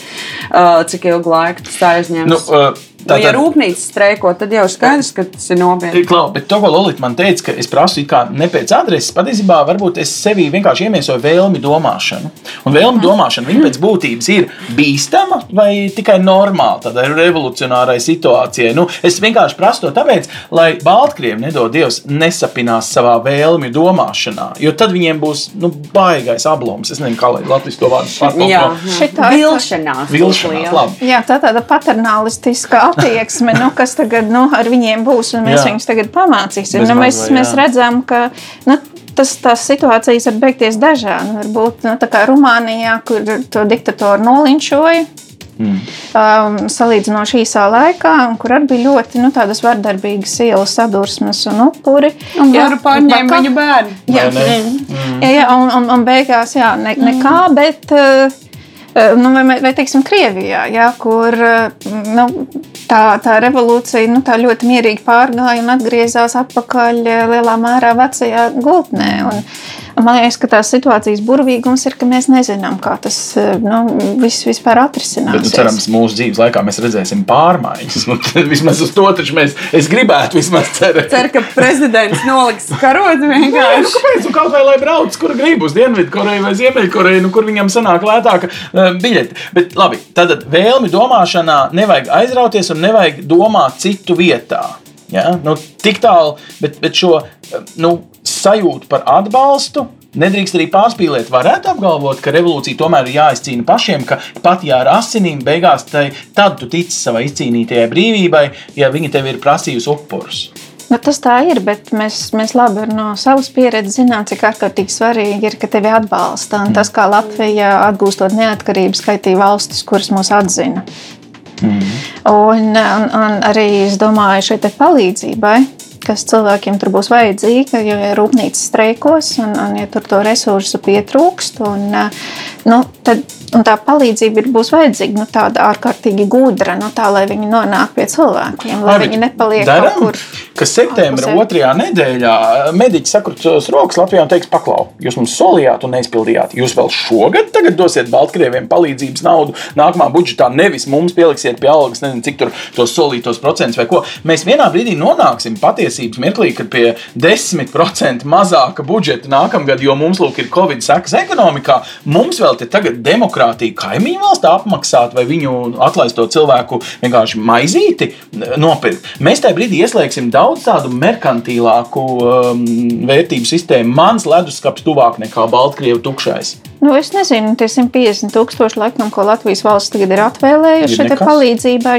cik ilgu laiku tas aizņems. Nu, uh, Nu, ja rūpnīca streiko, tad jau skaidrs, ka tas ir nopietni. Klau, bet to, ko Lorita man teica, ka es prasu ne pēc adreses, patiesībā varbūt es sevī vienkārši iemiesoju vēlmi domāšanu. Un vēlmi domāšana, viņa pēc būtības ir bīstama vai tikai normāla tādai revolucionārai situācijai. Nu, es vienkārši prasu to tāpēc, lai Baltkrievi, nedod Dievs, nesapinās savā vēlmi domāšanā, jo tad viņiem būs nu, baigais ablums. Es nezinu, kā lai Latvijas to vārdu pārtulko. Šitā ir Vilšanās. Vilšanās, labi. Jā, tā tāda paternālistiska attieksme, nu, kas tagad nu, ar viņiem būs, un mēs Jā. viņus tagad pamācīsim. Nu, mēs, vai, mēs jā. redzam, ka nu, tas, tās situācijas var beigties dažādi. Varbūt nu, tā kā Rumānijā, kur to diktatoru nolinčoja. Mm. Um, salīdzinoši īsā laikā, un kur arī bija ļoti nu, tādas vardarbīgas ielas sadursmes un upuri. Un Jā, varu pārņēma viņu bērnu. Jā, ne? mm. jā, jā un, un, un beigās jā, ne, nekā, bet uh, nu, vai, vai teiksim, Krievijā, jā, kur uh, nu, tā, tā revolūcija nu, tā ļoti mierīgi pārgāja un atgriezās atpakaļ lielā mērā vecajā gultnē. Un man liekas, ka tās situācijas burvīgums ir, ka mēs nezinām, kā tas uh, nu, viss vispār Bet, atrisinās. nu, cerams, mūsu dzīves laikā mēs redzēsim pārmaiņas. Vismaz uz to taču mēs, es gribētu vismaz cerēt. Ceru, ka prezidents noliks karogu Nu, vienkārši. kāpēc? Nu, kaut vai lai brauc, kur grib uz Dienvidkoreju vai Ziemeļkoreju, nu, kur viņam sanāk lētāka uh, biļete. Bet labi, tad vēlmi domāšanā nevajag aizrauties un nevajag domāt citu vietā. Ja? Nu, tik tālu, bet, bet šo uh, nu, sajūtu par atbalstu. Nedrīkst arī pārspīlēt. Varētu apgalvot, ka revolūcija tomēr ir jāizcīna pašiem, ka pat ja ar asinīm beigās, tai, tad tu tici savai izcīnītajai brīvībai, ja viņa tev ir prasījusi upurus. Nu, tas tā ir, bet mēs, mēs labi no savas pieredzes zinām, cik ārkārtīgi svarīgi ir, ka tevi atbalsta. Un tas, kā Latvija atgūstot neatkarību, skaitīja valstis, kuras mūs atzina. Un, un, un arī es domāju, šai te palīdzībai, kas cilvēkiem tur būs vajadzīga, ja rūpnīca streikos un, un ja tur to resursu pietrūkst. Un, nu, tad, un tā palīdzība ir, būs vajadzīga nu, tāda ārkārtīgi gudra, nu, tā lai viņi nonāk pie cilvēkiem, lai Ai, bet viņi nepaliek daram, kaut kur. Ka septembra otrajā nedēļā mediķi sakrutos rokas Latvijā un teiks, paklau, jūs mums solījāt un neizpildījāt. Jūs vēl šogad tagad dosiet Baltkrieviem palīdzības naudu nākamā budžetā, nevis mums pieliksiet pie algas, nezinu, cik tur tos solītos procentus vai ko. Mēs vienā brīdī nonāksim patiesības mirklī, kad pie 10% mazāka budžeta nākamgad, jo mums lūk ir Covid sekas ekonomikā, mums vēl te tagad demokrātija kaimiņu valstā apmaksāt vai viņu atlaisto cilvēku vienkārši maizīti nopirkt. Mēs tajā brīdī ieslēgsim daudz tādu merkantīlāku um, vērtību sistēmu. Mans leduskapis tuvāk nekā Baltkrievu tukšais. Nu, es nezinu, tie 150 tūkstoši, laikam, ko Latvijas valsts tagad ir atvēlējuši šai palīdzībai.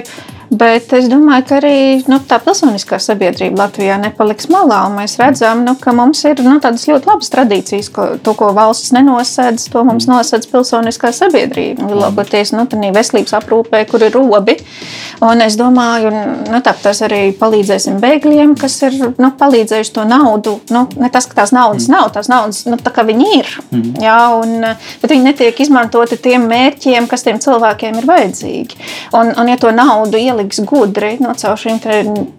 Bet es domāju, ka arī nu, tā pilsoniskā sabiedrība Latvijā nepaliks malā. Mēs redzam, nu, ka mums ir nu, tādas ļoti labas tradīcijas, ko, to, ko valsts nenosedz, to mums nosedz pilsoniskā sabiedrība. Lielākoties nu, veselības aprūpē, kur ir robi. Un es domāju, nu, tas arī palīdzēsim bēgļiem, kas ir nu, palīdzējuši to naudu. Nu, ne tas, ka tās naudas nav, tās naudas nu, tā viņi ir. Jā, un, bet viņi netiek izmantoti tiem mērķiem, kas tiem cilvēkiem ir vajadzīgi. Un, un ja to naudu ieliks gudri no caur šīm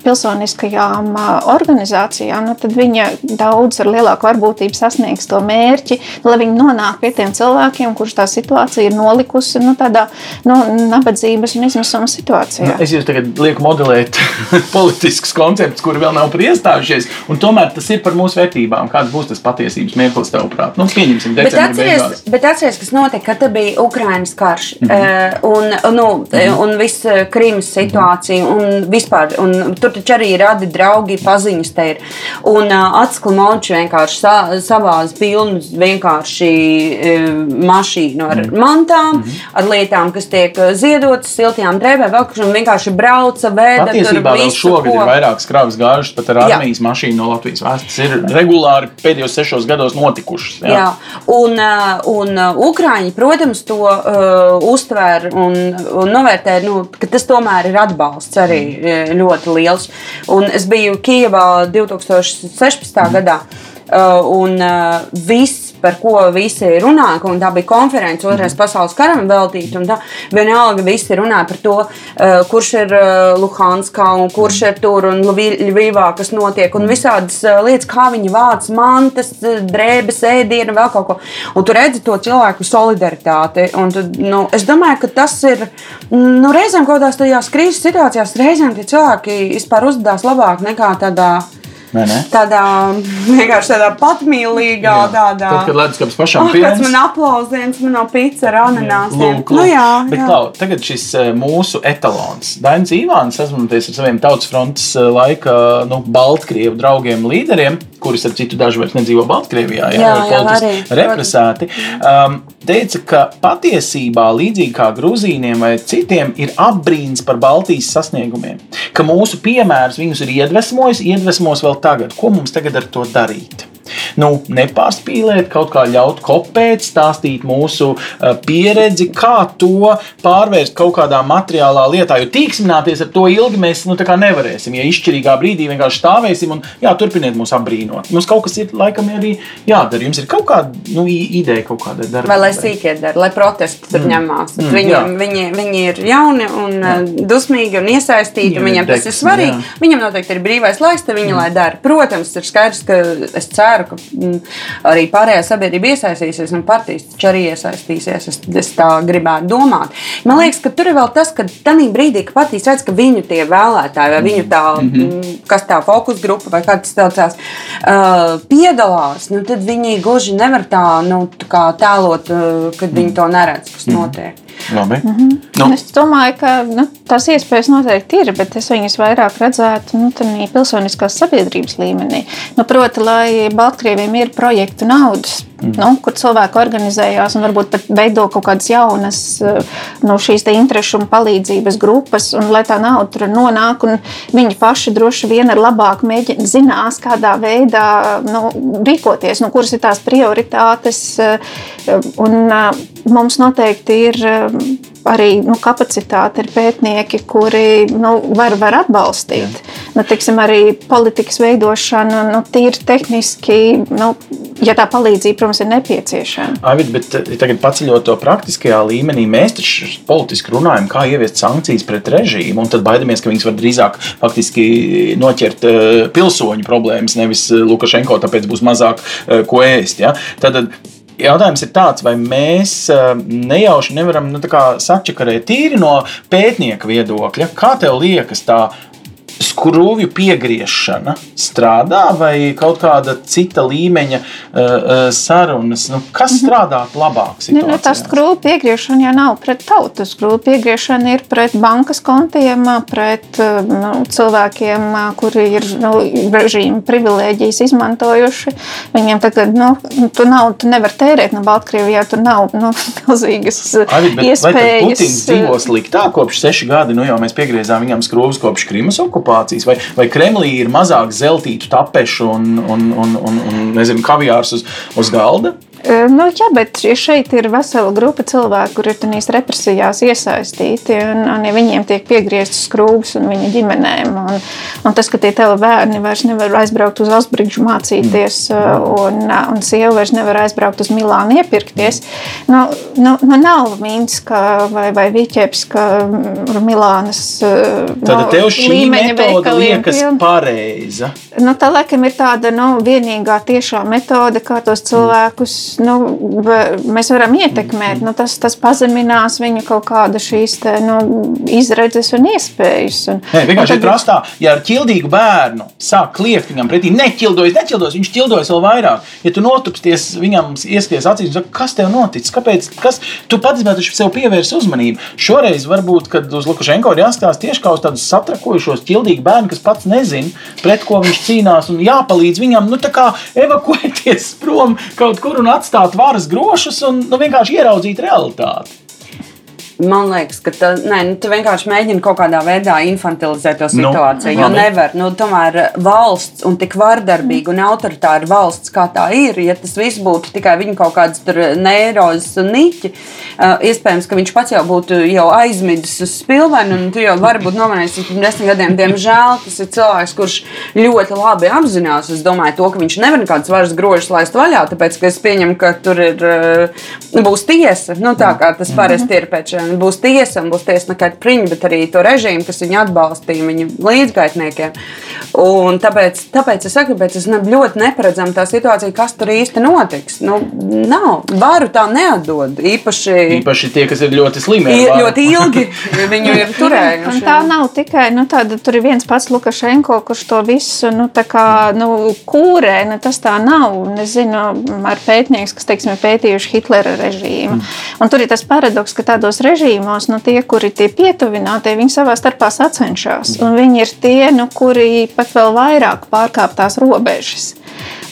pilsoniskajām organizācijām, nu, tad viņa daudz ar lielāku varbūtību sasniegs to mērķi, lai viņi nonāk pie tiem cilvēkiem, kurus tā situācija ir nolikusi nu, tādā nu, nabadzības un izmisuma situācijā. Es jūs tagad lieku modelēt politiskus konceptus, kuri vēl nav priestājušies, un tomēr tas ir par mūsu vērtībām. Kāds būs tas patiesības mirklis, tavuprāt? Nu, pieņemsim, Bet decembrī atceries, bet atceries, kas notika, kad bija Ukraiņas karš mm -hmm. un, nu, mm -hmm. un viss eh, Krimas situācija. Un vispār, un tur taču arī radi draugi, paziņas te ir. Un uh, atskla monči vienkārši sa, savās pilnas vienkārši uh, mašīnu ar mm mantām, mm ar lietām, kas tiek ziedotas, siltajām drēbēm, vēl kurš vienkārši brauca, vēda Patiesībā vēl šogad ir vairākas kravas gājušas pat ar Jā. armijas mašīnu no Latvijas vēstures. Ir regulāri pēdējos sešos gados notikušas. Jā. Jā, un, un Ukrāņi, protams, to uh, uztver un, un novērtē, nu, ka tas tomēr ir atbalsts arī mm. ļoti liels. Un es biju Kijavā 2016. Mm. gadā. Uh, un uh, viss par ko visi runā, un tā bija konference otrais pasaules karam veltīta. tā Vienalga visi runāja par to, uh, kurš ir uh, Luhanskā un kurš ir tur un Ļuvīvā, kas notiek, un visādas uh, lietas, kā viņi vāc mantas, drēbes, ēdienu, vēl kaut ko. Un tu redzi to cilvēku solidaritāti. Un nu, es domāju, ka tas ir nu, reizēm kaut kādās tajās krīzes situācijās, reizēm tie cilvēki vispār uzvedās labāk nekā tādā Tādā vienkārši tādā patmīlīgā, jā. tādā. Tad, kad leduskapis pašam oh, piens. man aplausiens, man nav pizza ar ananāsiem. Lūk, lūk. Nu, jā, Bet, jā. Klau, tagad šis eh, mūsu etalons. Dainis Ivāns, sazvanoties ar saviem tautas frontes eh, laika nu, Baltkrievu draugiem līderiem, kuri, ar citu, daži vairs nedzīvo Baltkrievijā, jā, jā, jā arī, represēti, um, teica, ka patiesībā, līdzīgi kā Grūzīniem vai citiem, ir apbrīns par Baltijas sasniegumiem. Ka mūsu piemērs viņus ir iedvesmojis, iedvesmos vēl tagad. Ko mums tagad ar to darīt? Nu, nepārspīlēt, kaut kā ļaut kopēt, stāstīt mūsu uh, pieredzi, kā to pārvērst kaut kādā materiālā lietā. Jo tīksmināties ar to ilgi mēs nu, nevarēsim. Ja izšķirīgā brīdī vienkārši stāvēsim un jā, turpiniet mūs apbrīnot. Mums kaut kas ir laikam arī jādara. Jums ir kaut kāda nu, ideja, kaut kāda darba. Vai lai sīkie dara, lai protesti tur mm. ņemās. Mm, viņi, viņi, viņi ir jauni un jā. dusmīgi un iesaistīti. Viņam, viņam tas ir svarīgi. Jā. Viņam noteikti ir brīvais laiks, tad viņi mm. lai dara. Protams, ir skaidrs, ka es ceru, ka arī pārējā sabiedrība iesaistīsies, un partijas taču arī iesaistīsies. Es, es tā gribētu domāt. Man liekas, ka tur ir vēl tas, ka tajā brīdī, kad partijas redz, ka viņu tie vēlētāji, vai viņu tā, mm -hmm. kas tā fokus grupa, vai kā tas saucās, uh, piedalās, nu, tad viņi gluži nevar tā, nu, tā tēlot, uh, kad viņi to neredz, kas mhm. notiek. Labi. Mm -hmm. nu. Es domāju, ka nu, tās iespējas noteikti ir, bet es viņas vairāk redzētu nu, pilsoniskās sabiedrības līmenī. Nu, proti, lai Baltkrieviem ir projektu naudas, mm. nu, kur cilvēki organizējās un varbūt pat veido kaut kādas jaunas nu, šīs interešu un palīdzības grupas, un lai tā nauda tur nonāk, un viņi paši droši vien ir labāk mēģina, zinās, kādā veidā nu, rīkoties, nu, kuras ir tās prioritātes. Un, mums noteikti ir arī nu, kapacitāte, ir pētnieki, kuri nu, var, var atbalstīt. Nu, tiksim, arī politikas veidošanu, nu, tīri tehniski, nu, ja tā palīdzība, protams, ir nepieciešama. Avid, bet eh, tagad paceļot to praktiskajā līmenī, mēs taču politiski runājam, kā ieviest sankcijas pret režīmu, un tad baidamies, ka viņas var drīzāk faktiski noķert uh, pilsoņu problēmas, nevis eh, Lukašenko, tāpēc būs mazāk uh, ko ēst. Ja? Tad, Jautājums ir tāds, vai mēs nejauši nevaram nu, sačakarēt tīri no pētnieka viedokļa. Kā tev liekas, tā skrūvju piegriešana strādā vai kaut kāda cita līmeņa uh, sarunas? Nu, kas mhm. strādātu labāk? Ne, nu, tā skrūvju piegriešana jau nav pret tautu. Skrūvju piegriešana ir pret bankas kontiem, pret nu, cilvēkiem, kuri ir nu, režīmu privilēģijas izmantojuši. Viņiem tagad, nu, tu naudu tu nevar tērēt no Baltkrievijā, tur nav nu, milzīgas Arī, bet, iespējas. Putins dzīvo sliktāk kopš seši gadi, nu jau mēs piegriezām viņam skrūvus kopš Krimas okupācijas okupācijas, vai, vai Kremlī ir mazāk zeltītu tapešu un, un, un, un, un nezinu, kaviārs uz, uz galda? Nu, jā, bet šeit ir vesela grupa cilvēku, kur ir tādās represijās iesaistīti. Un, un ja viņiem tiek piegrieztas skrūves un viņa ģimenēm, un, un tas, ka tie tēli bērni vairs nevar aizbraukt uz Osbrigžu mācīties, mm. un, un sieva vairs nevar aizbraukt uz Milānu iepirkties, nu, nu, nu nav Minska vai, vai Viķepska Milānas Tad nu, šī metode liekas pareiza. Nu, tā laikam ir tāda nu, vienīgā tiešā metode, kā tos cilvēkus nu, mēs varam ietekmēt. Nu, tas, tas pazeminās viņu kaut kāda šīs te, nu, izredzes un iespējas. Un, Nē, vienkārši ir prastā, ja ar ķildīgu bērnu sāk kliegt viņam pretī, neķildojas, neķildojas, viņš ķildojas vēl vairāk. Ja tu notupsties viņam, iesties acīs un saki, kas tev noticis, kāpēc, kas, tu pats taču sev pievērsi uzmanību. Šoreiz varbūt, kad uz Lukašenko ir jāstāsta tieši kā uz tādu satrakojušos ķildīgu bērnu, kas pats nezina, pret ko viņš cīnās un jāpalīdz viņam, nu tā kā evakuēties prom kaut kur un atstāt varas grošus un nu, vienkārši ieraudzīt realitāti. Man liekas, ka ta, nē, nu, tu vienkārši mēģini kaut kādā veidā infantilizēt to Nu, situāciju. Nu, jo nevar, nu, tomēr valsts un tik vardarbīga un autoritāra valsts, kā tā ir, ja tas viss būtu tikai viņa kaut kādas tur neirozes un niķi, uh, iespējams, ka viņš pats jau būtu jau aizmidzis uz spilvenu, un tu jau vari būt nomanījis pirms desmit gadiem. Diemžēl tas ir cilvēks, kurš ļoti labi apzinās, es domāju, to, ka viņš nevar nekādas varas grožus laist vaļā, tāpēc, ka es pieņemu, ka tur ir, uh, būs tiesa, nu tā kā tas parasti ir pēc šiem, būs tiesa un būs tiesa nekad priņa, bet arī to režīmu, kas viņu atbalstīja, viņu līdzgaitniekiem. Un tāpēc, tāpēc es saku, tāpēc es ne, ļoti neparedzam tā situācija, kas tur īsti notiks. Nu, nav, varu tā neatdod, īpaši, Īpaši tie, kas ir ļoti slimi. ar i- varu. ļoti ilgi viņu ir Un turējuši. tā nav tikai nu, tāda, tur ir viens pats Lukašenko, kurš to visu nu, tā kā, nu, kūrē. Nu, tas tā nav. Un Es zinu, ar pētniekiem, kas teiksim, ir pētījuši Hitlera režīmu. Un tur ir tas paradoks, ka tādos režīmos nu, tie, kuri ir pietuvinātie, viņi savā starpā sacenšas. Un viņi ir tie, nu, kuri pat vēl vairāk pārkāp tās robežas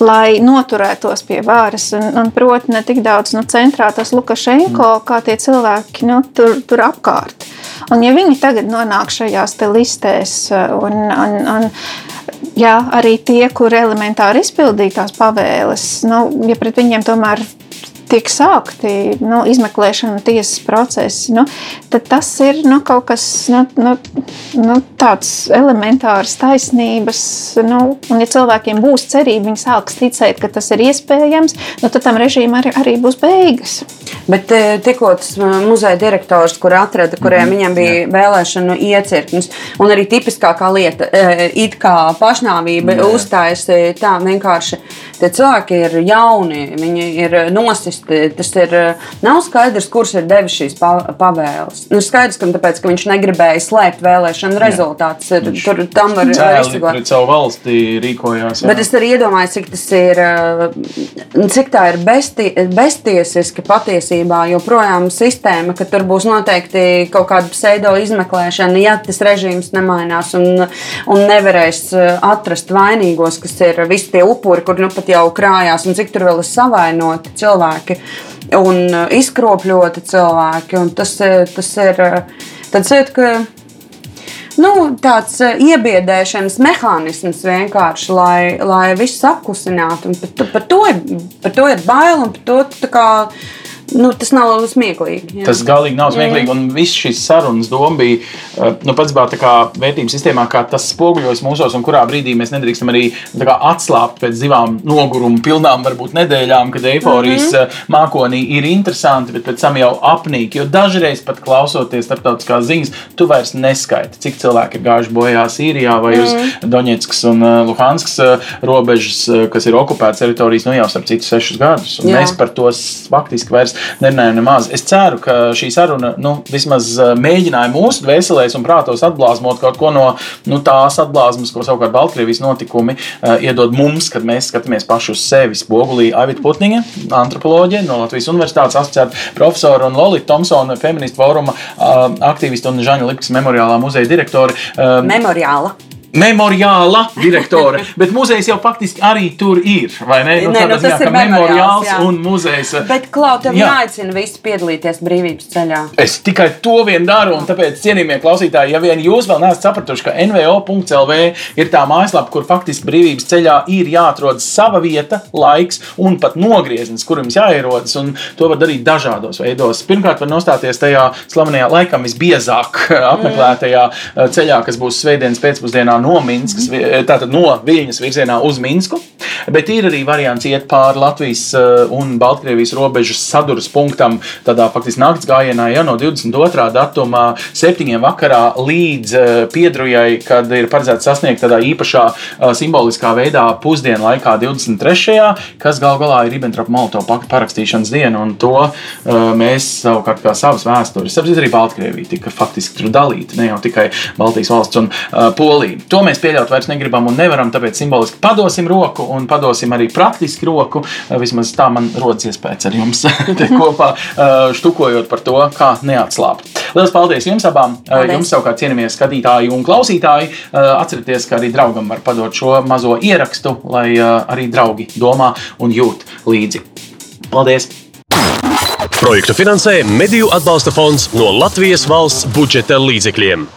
lai noturētos pie varas. Un, un proti, ne tik daudz nu, centrā tas Lukašenko, kā tie cilvēki nu, tur, tur apkārt. Un, ja viņi tagad nonāk šajās listēs, un, un, un jā, arī tie, kur elementāri izpildīja tās pavēles, nu, ja pret viņiem tomēr tiek sākti nu, izmeklēšana, tiesas procesi, nu, tad tas ir nu, kaut kas nu, nu, nu, tāds elementārs taisnības. Nu, un, ja cilvēkiem būs cerība, viņi sāks ticēt, ka tas ir iespējams, nu, tad tam režīmam arī, arī būs beigas. Bet eh, tikko tas muzeja direktors, kur atrada, kuriem Mhm, viņam bija vēlēšanu iecirknis, un arī tipiskākā lieta, eh, it kā pašnāvība uzstājas eh, tā vienkārši. Tie cilvēki ir jauni, viņi ir nosisti. Tas ir nav skaidrs, kurš ir devis šīs pa- pavēles. Nu, skaidrs, ka, tāpēc, ka viņš negribēja slēpt vēlēšanu rezultātus. Tur tam var izsagot. pret savu valsti rīkojās. jā. Bet es arī iedomājos, cik tas ir, uh, cik tā ir besti, beztiesiski patiesībā. Joprojām sistēma, ka tur būs noteikti kaut kāda pseido izmeklēšana, ja tas režīms nemainās un, un nevarēs uh, atrast vainīgos, kas ir visi tie upuri, kur nu pat jau krājās, un cik tur vēl ir savainoti cilvēki un uh, izkropļoti cilvēki. Un tas, tas ir uh, tāds, ka nu, tāds eh, iebiedēšanas mehānisms vienkārši, lai, lai viss apklusinātu. Par, par, to ir, par to ir bail un par to tā kā, nu, tas nav smieklīgi. jā. Tas galīgi nav smieklīgi. Un viss šīs sarunas doma bija eh, nu, pats tā kā vērtības sistēmā, kā tas spoguļojas mūsos, un kurā brīdī mēs nedrīkstam arī kā atslābt pēc divām noguruma pilnām, varbūt nedēļām, kad eiforijas mm -hmm. mākonī ir interesanti, bet pēc tam jau apnīk. Jo dažreiz pat klausoties starptautiskās ziņas, tu vairs neskaiti, cik cilvēki ir gājuši bojā Sīrijā vai uz Doņetskas un eh, Luhanskas eh, robežas, eh, kas ir okupētas teritorijas, nu jau starp citu sešus gadus. Jā. Mēs par to faktiski vairs nerunājam nemaz. Es ceru, ka šī saruna nu, vismaz eh, mēģināja mūsu dvēselēs un prātos atblāzmot kaut ko no nu, tās atblāzmas, ko savukārt Baltkrievijas notikumi uh, iedod mums, kad mēs skatāmies paši uz sevi. Spogulī Aivita Putniņa, antropoloģija no Latvijas Universitātes asociēta profesora un Lolita Thompsona, feministu fóruma uh, aktīvista un Žaņa Lipkas memoriālā muzeja direktore. Uh, Memoriāla. Memoriāla direktore, bet muzejs jau faktiski arī tur ir. Ne? Nē, tādā nu, tas ziņā, ir memoriāls, jā. un muzejs. uh, Bet, Klau, tev Jā. jāaicina visi piedalīties brīvības ceļā. Es tikai to vien daru, un tāpēc, cienījamie klausītāji, ja vien jūs vēl neesat sapratuši, ka NVO.CLV ir tā mājaslapa, kur faktiski brīvības ceļā ir jāatrod sava vieta, laiks un pat nogrieznis, kur jums jāierodas, un to var darīt dažādos veidos. Pirmkārt, var nostāties tajā slavenajā, laikam visbiezāk apmeklētajā eh, ceļā, kas būs svētdienas pēcpusdienā no Minskas, vi- tātad no Viļņas virzienā uz Minsku. Bet ir arī variants iet pāri Latvijas eh, un Baltkrievijas robežas saduras punktam, tādā faktiski naktas gājienā, ja no 22. datuma, 7. vakarā līdz eh, piedrujai, kad ir paredzēts sasniegt tādā īpašā eh, simboliskā veidā pusdienu laikā, 23. kas gal galā ir Ribbentrop-Molotov pakta parakstīšanas diena, un to eh, mēs savukārt kā savas vēstures, arī Baltkrievija tika faktiski tur dalīta, ne jau tikai Baltijas valsts un uh, Polija. To mēs pieļaut vairs negribam un nevaram, tāpēc simboliski padosim roku un padosim arī praktiski roku. Vismaz tā man rodas iespējas ar jums kopā štukojot par to, kā neatslābt. Lielas paldies jums abām! Paldies. Jums savukārt cienījamie skatītāji un klausītāji. Atcerieties, ka arī draugam var padot šo mazo ierakstu, lai arī draugi domā un jūt līdzi. Paldies! Projektu finansē Mediju atbalsta fonds no Latvijas valsts budžeta līdzekļiem.